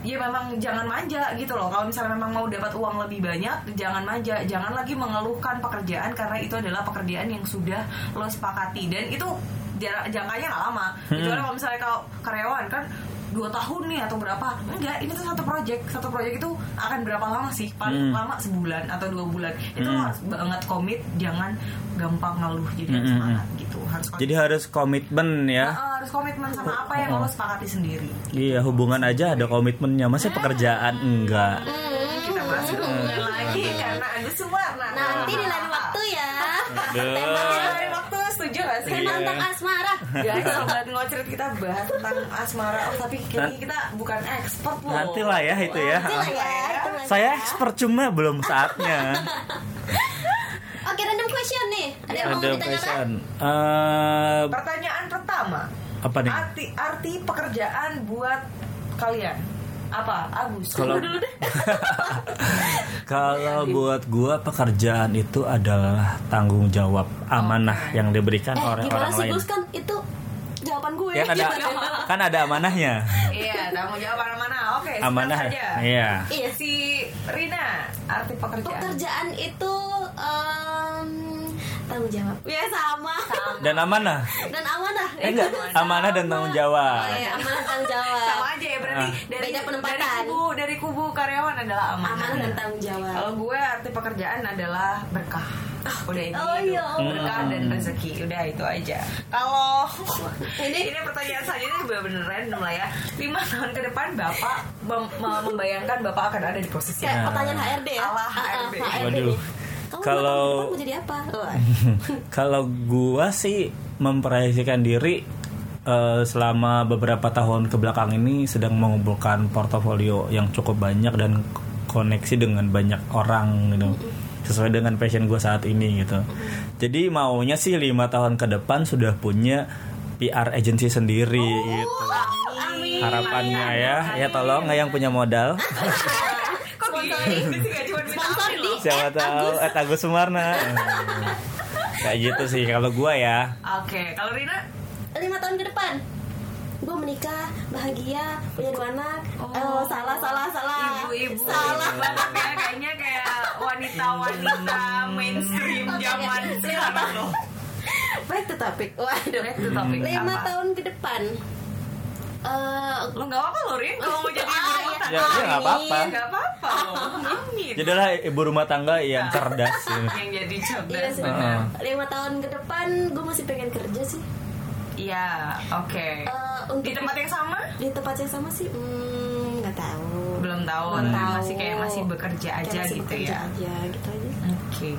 ya memang jangan manja gitu loh. Kalau misalnya memang mau dapat uang lebih banyak jangan manja. Jangan lagi mengeluhkan pekerjaan karena itu adalah pekerjaan yang sudah lo sepakati. Dan itu jangkanya nggak lama. Kecuali kalau misalnya kalau karyawan kan dua tahun nih atau berapa enggak ini tuh satu project satu project itu akan berapa lama sih paling Hmm. lama sebulan atau dua bulan itu Hmm. harus banget komit jangan gampang ngeluh jadi harus Hmm, hmm, semangat gitu harus komit. Jadi harus komitmen ya. Nah, harus komitmen sama apa yang Oh. lo sepakati sendiri Iya, hubungan aja ada komitmennya. Masa pekerjaan enggak? kita masuk hubungan lagi karena ada Suwarna Nanti di lain waktu ya. Sih? Tema tentang asmara. Guys, sobat ngocret kita bahas tentang asmara. Oh, tapi kayaknya kita bukan expert loh. Nanti lah ya itu ya. Nanti lah ya. lah Saya ya. expert cuma belum saatnya. Oke, random question nih. Ada yang mau ditanyakan? question. Eh, Pertanyaan pertama. apa nih? Arti arti pekerjaan buat kalian apa? Agus. Kalau- dulu deh. Kalau buat gua pekerjaan itu adalah tanggung jawab amanah yang diberikan Eh, oleh gimana orang sih lain. Gus kan itu jawaban gue. Ya kan ada kan ada amanahnya. Iya, tanggung jawab mana? Oke, Amanah. saja. Iya. Iya. Si Rina, arti pekerjaan. Pekerjaan itu em, tanggung jawab. Ya sama. Dan amanah. Dan amanah. Eh enggak, amanah dan tanggung jawab. Oh, iya, amanah tanggung jawab. Sama aja ya berarti Ah. dari Beda penempatan. dari kubu dari kubu karyawan adalah amanah. Amanah dan tanggung jawab. Kalau gue arti pekerjaan adalah berkah. Udah ini Oh, itu. iya. berkah dan rezeki. Udah itu aja. Kalau Ini ini pertanyaan selanjutnya bener-bener random lah ya. Lima tahun ke depan bapak mem- mem- membayangkan bapak akan ada di posisi kayak Nah. pertanyaan HRD ya. Ala Ah, ah, HRD. Waduh. Kamu Kalau- kalau mau jadi apa? Wah. Kalau gua sih memproyeksikan diri eh, selama beberapa tahun ke belakang ini sedang mengumpulkan portofolio yang cukup banyak dan koneksi dengan banyak orang gitu. Sesuai dengan passion gue saat ini gitu. Jadi maunya sih lima tahun ke depan sudah punya PR agency sendiri gitu. Amin. harapannya ya. Ya tolong nggak yang punya modal. Kok gini sih gak cuma minta Sponsor amin di loh. siapa tahu eh Agus Sumarna. Kayak gitu sih kalau gua ya. Oke, kalau Rina? Lima tahun ke depan. Gue menikah bahagia punya dua anak. Oh. oh, salah salah salah. Ibu-ibu. Salah. Banget ya. Kayaknya kayak wanita-wanita mainstream zaman sekarang loh. back to topic. Waduh. Back to topic. lima Apa? tahun ke depan eh Lo nggak apa-apa lo Rin kalau mau jadi ibu Ah, rumah iya. tangga. Ya, ya, nggak apa-apa. Amin. Nggak apa-apa jadilah ibu rumah tangga yang cerdas gitu. Yang jadi Iya cerdas sih. benar. lima tahun ke depan gue masih pengen kerja sih Iya, oke. Eh, untuk Di tempat yang sama? di tempat yang sama sih hmm, nggak tahu Belum tahu, Belum tahu. masih kayak masih bekerja Kayak aja masih gitu bekerja ya. aja gitu aja Oke.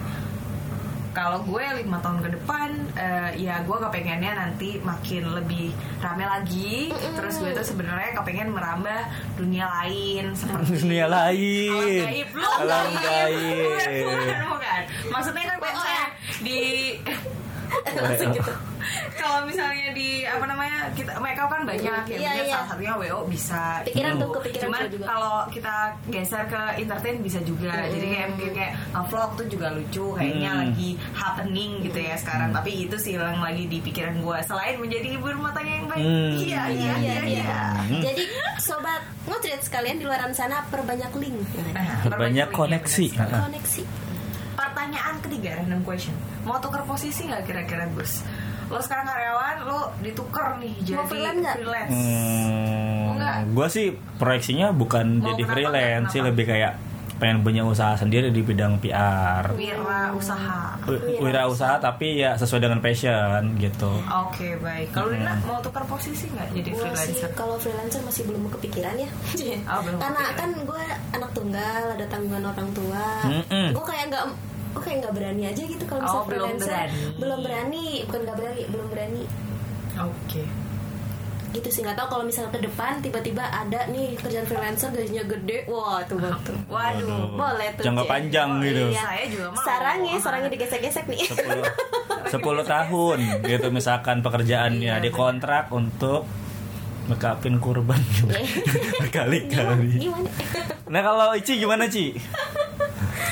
Kalau gue lima tahun ke depan, eh, ya gue kepengennya nanti makin lebih rame lagi. Terus gue tuh sebenarnya kepengen merambah dunia lain seperti dunia Alam lain. gaib lu alam Bukan, gaib. Bukan, bukan. Maksudnya kan kalau misalnya di langsung gitu kalau misalnya di apa namanya kita mereka kan banyak ya Iya, iya. salah satunya WO bisa Pikiran gitu. tuh, kepikiran cuman juga. kalau kita geser ke entertain bisa juga jadi kayak mungkin kayak uh, vlog tuh juga lucu kayaknya Hmm. lagi happening gitu ya sekarang tapi itu sih yang lagi di pikiran gue selain menjadi ibu rumah tangga yang baik Hmm. iya iya iya iya Hmm. Jadi sobat ngotret sekalian di luar sana perbanyak link. Nah, banyak perbaikin koneksi ya. Koneksi. Pertanyaan ketiga random question Mau tuker posisi nggak kira-kira Gus? lo sekarang karyawan lo ditukar nih jadi Mau freelance nggak? freelance Hmm, Enggak. gue sih proyeksinya bukan Mau jadi kenapa, freelance sih kenapa? lebih kayak pengen punya usaha sendiri di bidang PR. wira usaha Wi- Wira usaha tapi ya sesuai dengan passion gitu. Oke baik. Kalau Rina mau tukar posisi nggak jadi sih freelancer? kalau freelancer masih belum kepikiran ya. Oh, belum Karena kepikiran. kan gue anak tunggal, ada tanggungan orang tua. Mm-mm. Gue kayak nggak gue kayak nggak berani aja gitu kalau Oh, misalnya belum freelancer. berani. Belum berani, bukan nggak berani, belum berani. Oke. Gitu sih nggak tahu kalau misalnya ke depan tiba-tiba ada nih kerjaan freelancer gajinya gede, wah tuh betul. Waduh. Boleh tuh. Jangka panjang gitu. Iya. Saya juga mau. Sarangnya, sarangnya digesek-gesek nih. 10 10 tahun gitu misalkan pekerjaannya Iya, dikontrak untuk mekapin kurban berkali-kali. Gimana? Nah kalau Ici gimana Ci?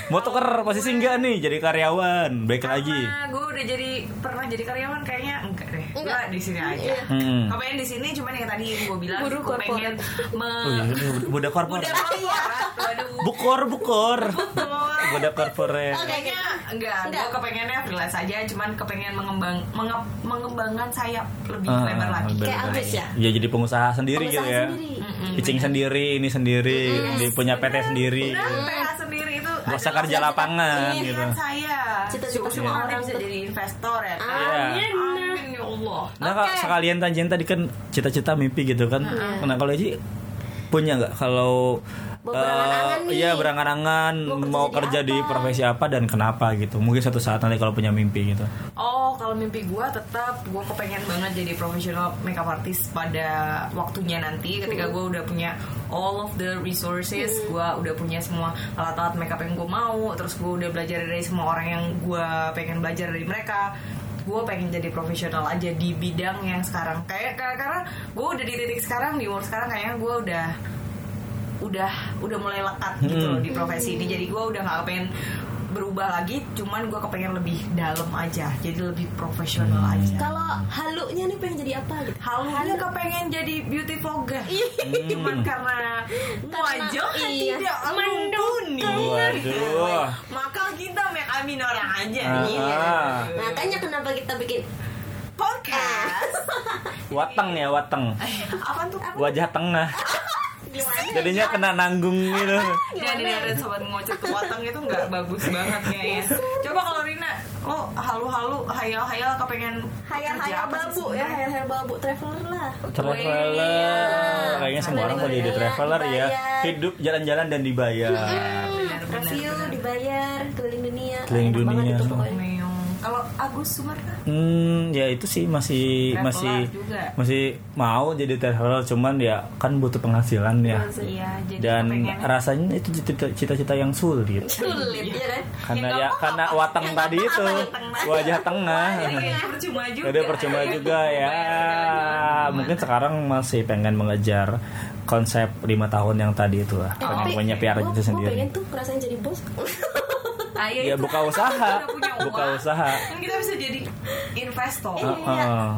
Mau tuker posisi enggak nih jadi karyawan baik lagi? Gue udah jadi pernah jadi karyawan kayaknya enggak deh. Enggak. Di sini aja. Iya. Hmm. Gue pengen di sini cuman yang tadi gue bilang Buru gue pengen me Oh iya, ini budak korporat. korporat. Bukor, bukor. Bukor. Budak korporat. Oke. Kayaknya enggak, Enggak. gue kepengennya freelance aja, cuman kepengen mengembang menge- mengembangkan sayap lebih Ah, lebar lagi. Kayak. Agus ya? Ya jadi pengusaha sendiri Pengusaha gitu ya. sendiri. Pitching sendiri, ini sendiri, di punya PT sendiri. Itu Gak usah kerja lapangan gitu. saya. Cita-cita semua orang bisa jadi investor ya kan. Iya. Amin ya Allah. Nah kalau sekalian tanjain tadi kan cita-cita mimpi gitu kan. Nah kalau Aji punya nggak kalau berangan-angan eh, nih. iya berangan-angan Mau mau, kerja di apa? profesi apa dan kenapa gitu. Mungkin suatu saat nanti kalau punya mimpi gitu. Oh, kalau mimpi gue tetap gue kepengen banget jadi profesional makeup artist pada waktunya nanti ketika gue udah punya all of the resources, gue udah punya semua alat-alat makeup yang gue mau, terus gue udah belajar dari semua orang yang gue pengen belajar dari mereka. Gue pengen jadi profesional aja di bidang yang sekarang. Kayak karena, karena gue udah di titik sekarang di umur sekarang kayaknya gue udah udah udah mulai lekat gitu Hmm. loh di profesi ini jadi gue udah gak pengen berubah lagi cuman gue kepengen lebih dalam aja jadi lebih profesional Hmm. aja Kalau halunya nih pengen jadi apa gitu? halunya kepengen jadi beauty vlogger cuman karena wajah iya. tidak mumpuni Waduh. maka kita make amin orang aja Ah. nih Makanya kenapa kita bikin podcast Wateng ya wateng. apa tuh Wajah tengah. gimana? Jadinya kena nanggung gitu. Jangan dengerin sobat ngocet ke watang itu nggak bagus banget kayaknya. Coba kalau Rina, lo halu-halu, hayal-hayal kepengen Hayal-hayal babu ya, hayal-hayal babu traveler lah. Traveler. Kayaknya semua orang mau jadi traveler ya. Hidup jalan-jalan dan dibayar. Benar, Review dibayar keliling dunia. Keliling dunia. Kalau Agus Sumarta, Hmm, ya itu sih masih Traveler masih juga. masih mau jadi traveler cuman ya kan butuh penghasilan ya. iya jadi Dan rasanya itu cita- cita-cita yang sulit. Sulit ya kan? Karena Ya, ya karena watang tadi itu wajah tengah. Jadi kayaknya percuma juga. Jadi percuma juga ya. Bayar-bayar Mungkin sekarang masih pengen mengejar konsep lima tahun yang tadi itu lah. Eh, Pengen punya PR itu sendiri. pengen tuh ngerasain jadi bos. Ayo Ya itu buka usaha, buka usaha. Kan kita bisa jadi investor. Iya. Heeh.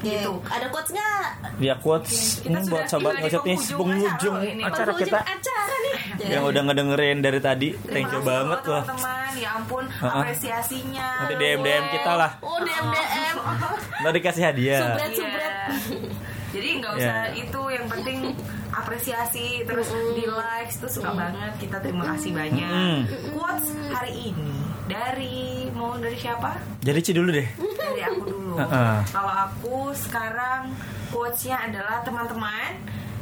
Gitu. Ada quotes nggak? Ya quotes Kita ini buat sobat ngocet nih penghujung acara kita acara nih. yang udah ngedengerin dari tadi. Thank you banget loh, teman-teman. Ya ampun, Heeh. apresiasinya. Nanti DM DM kita lah. Oh DM DM. Ntar dikasih hadiah. Sublet. Iya. Subret. Jadi nggak usah Iya. itu yang penting apresiasi terus di likes itu suka banget kita terima kasih banyak. Mm. Quotes hari ini dari mau dari siapa? Jadi Ci dulu deh. Dari aku dulu. Heeh. Kalau aku sekarang quotesnya adalah teman-teman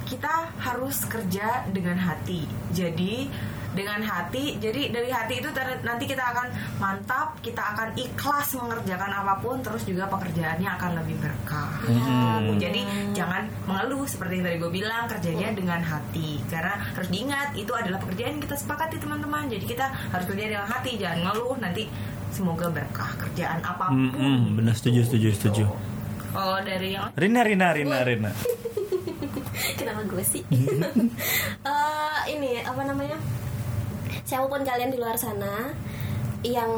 kita harus kerja dengan hati. Jadi dengan hati, jadi dari hati itu ter- nanti kita akan mantap, kita akan ikhlas mengerjakan apa pun, terus juga pekerjaannya akan lebih berkah. Hmm. Jadi jangan mengeluh seperti yang tadi gue bilang, kerjanya dengan hati. Karena harus diingat itu adalah pekerjaan yang kita sepakati teman-teman. Jadi kita harus kerja dengan hati, jangan ngeluh. Nanti semoga berkah kerjaan apa pun. Hmm, hmm, benar setuju setuju setuju. Kalau dari yang Rina Rina Rina Rina. Kenapa gue sih? Eh, ini apa namanya? Siapa pun kalian di luar sana yang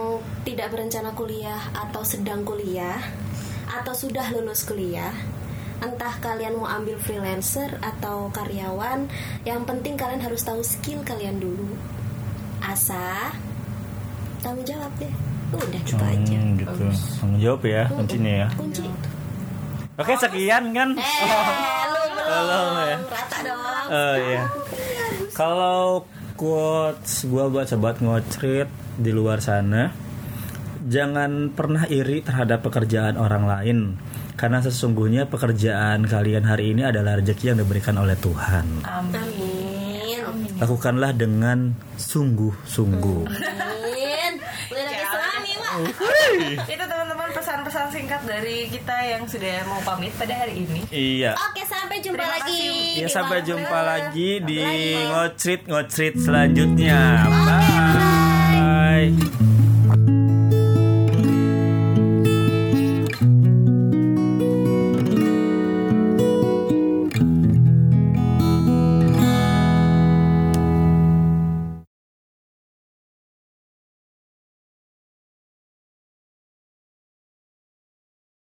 tidak berencana kuliah atau sedang kuliah atau sudah lulus kuliah, entah kalian mau ambil freelancer atau karyawan, yang penting kalian harus tahu skill kalian dulu. Asa tanggung jawab deh. udah gitu aja Hmm, gitu. Tanggung jawab ya kuncinya ya. kunci Oke, sekian kan? eh lu belum Belum ya. rata dong Oh iya. Kalau quotes gue buat sobat ngocrit di luar sana, jangan pernah iri terhadap pekerjaan orang lain. Karena sesungguhnya pekerjaan kalian hari ini adalah rezeki yang diberikan oleh Tuhan. amin Lakukanlah dengan sungguh-sungguh. amin Itu teman-teman pesan-pesan singkat dari kita yang sudah mau pamit pada hari ini. Iya. oke sampai jumpa Terima lagi kasih. Ya di sampai jumpa lagi di ngocrit ngocrit selanjutnya. Bye.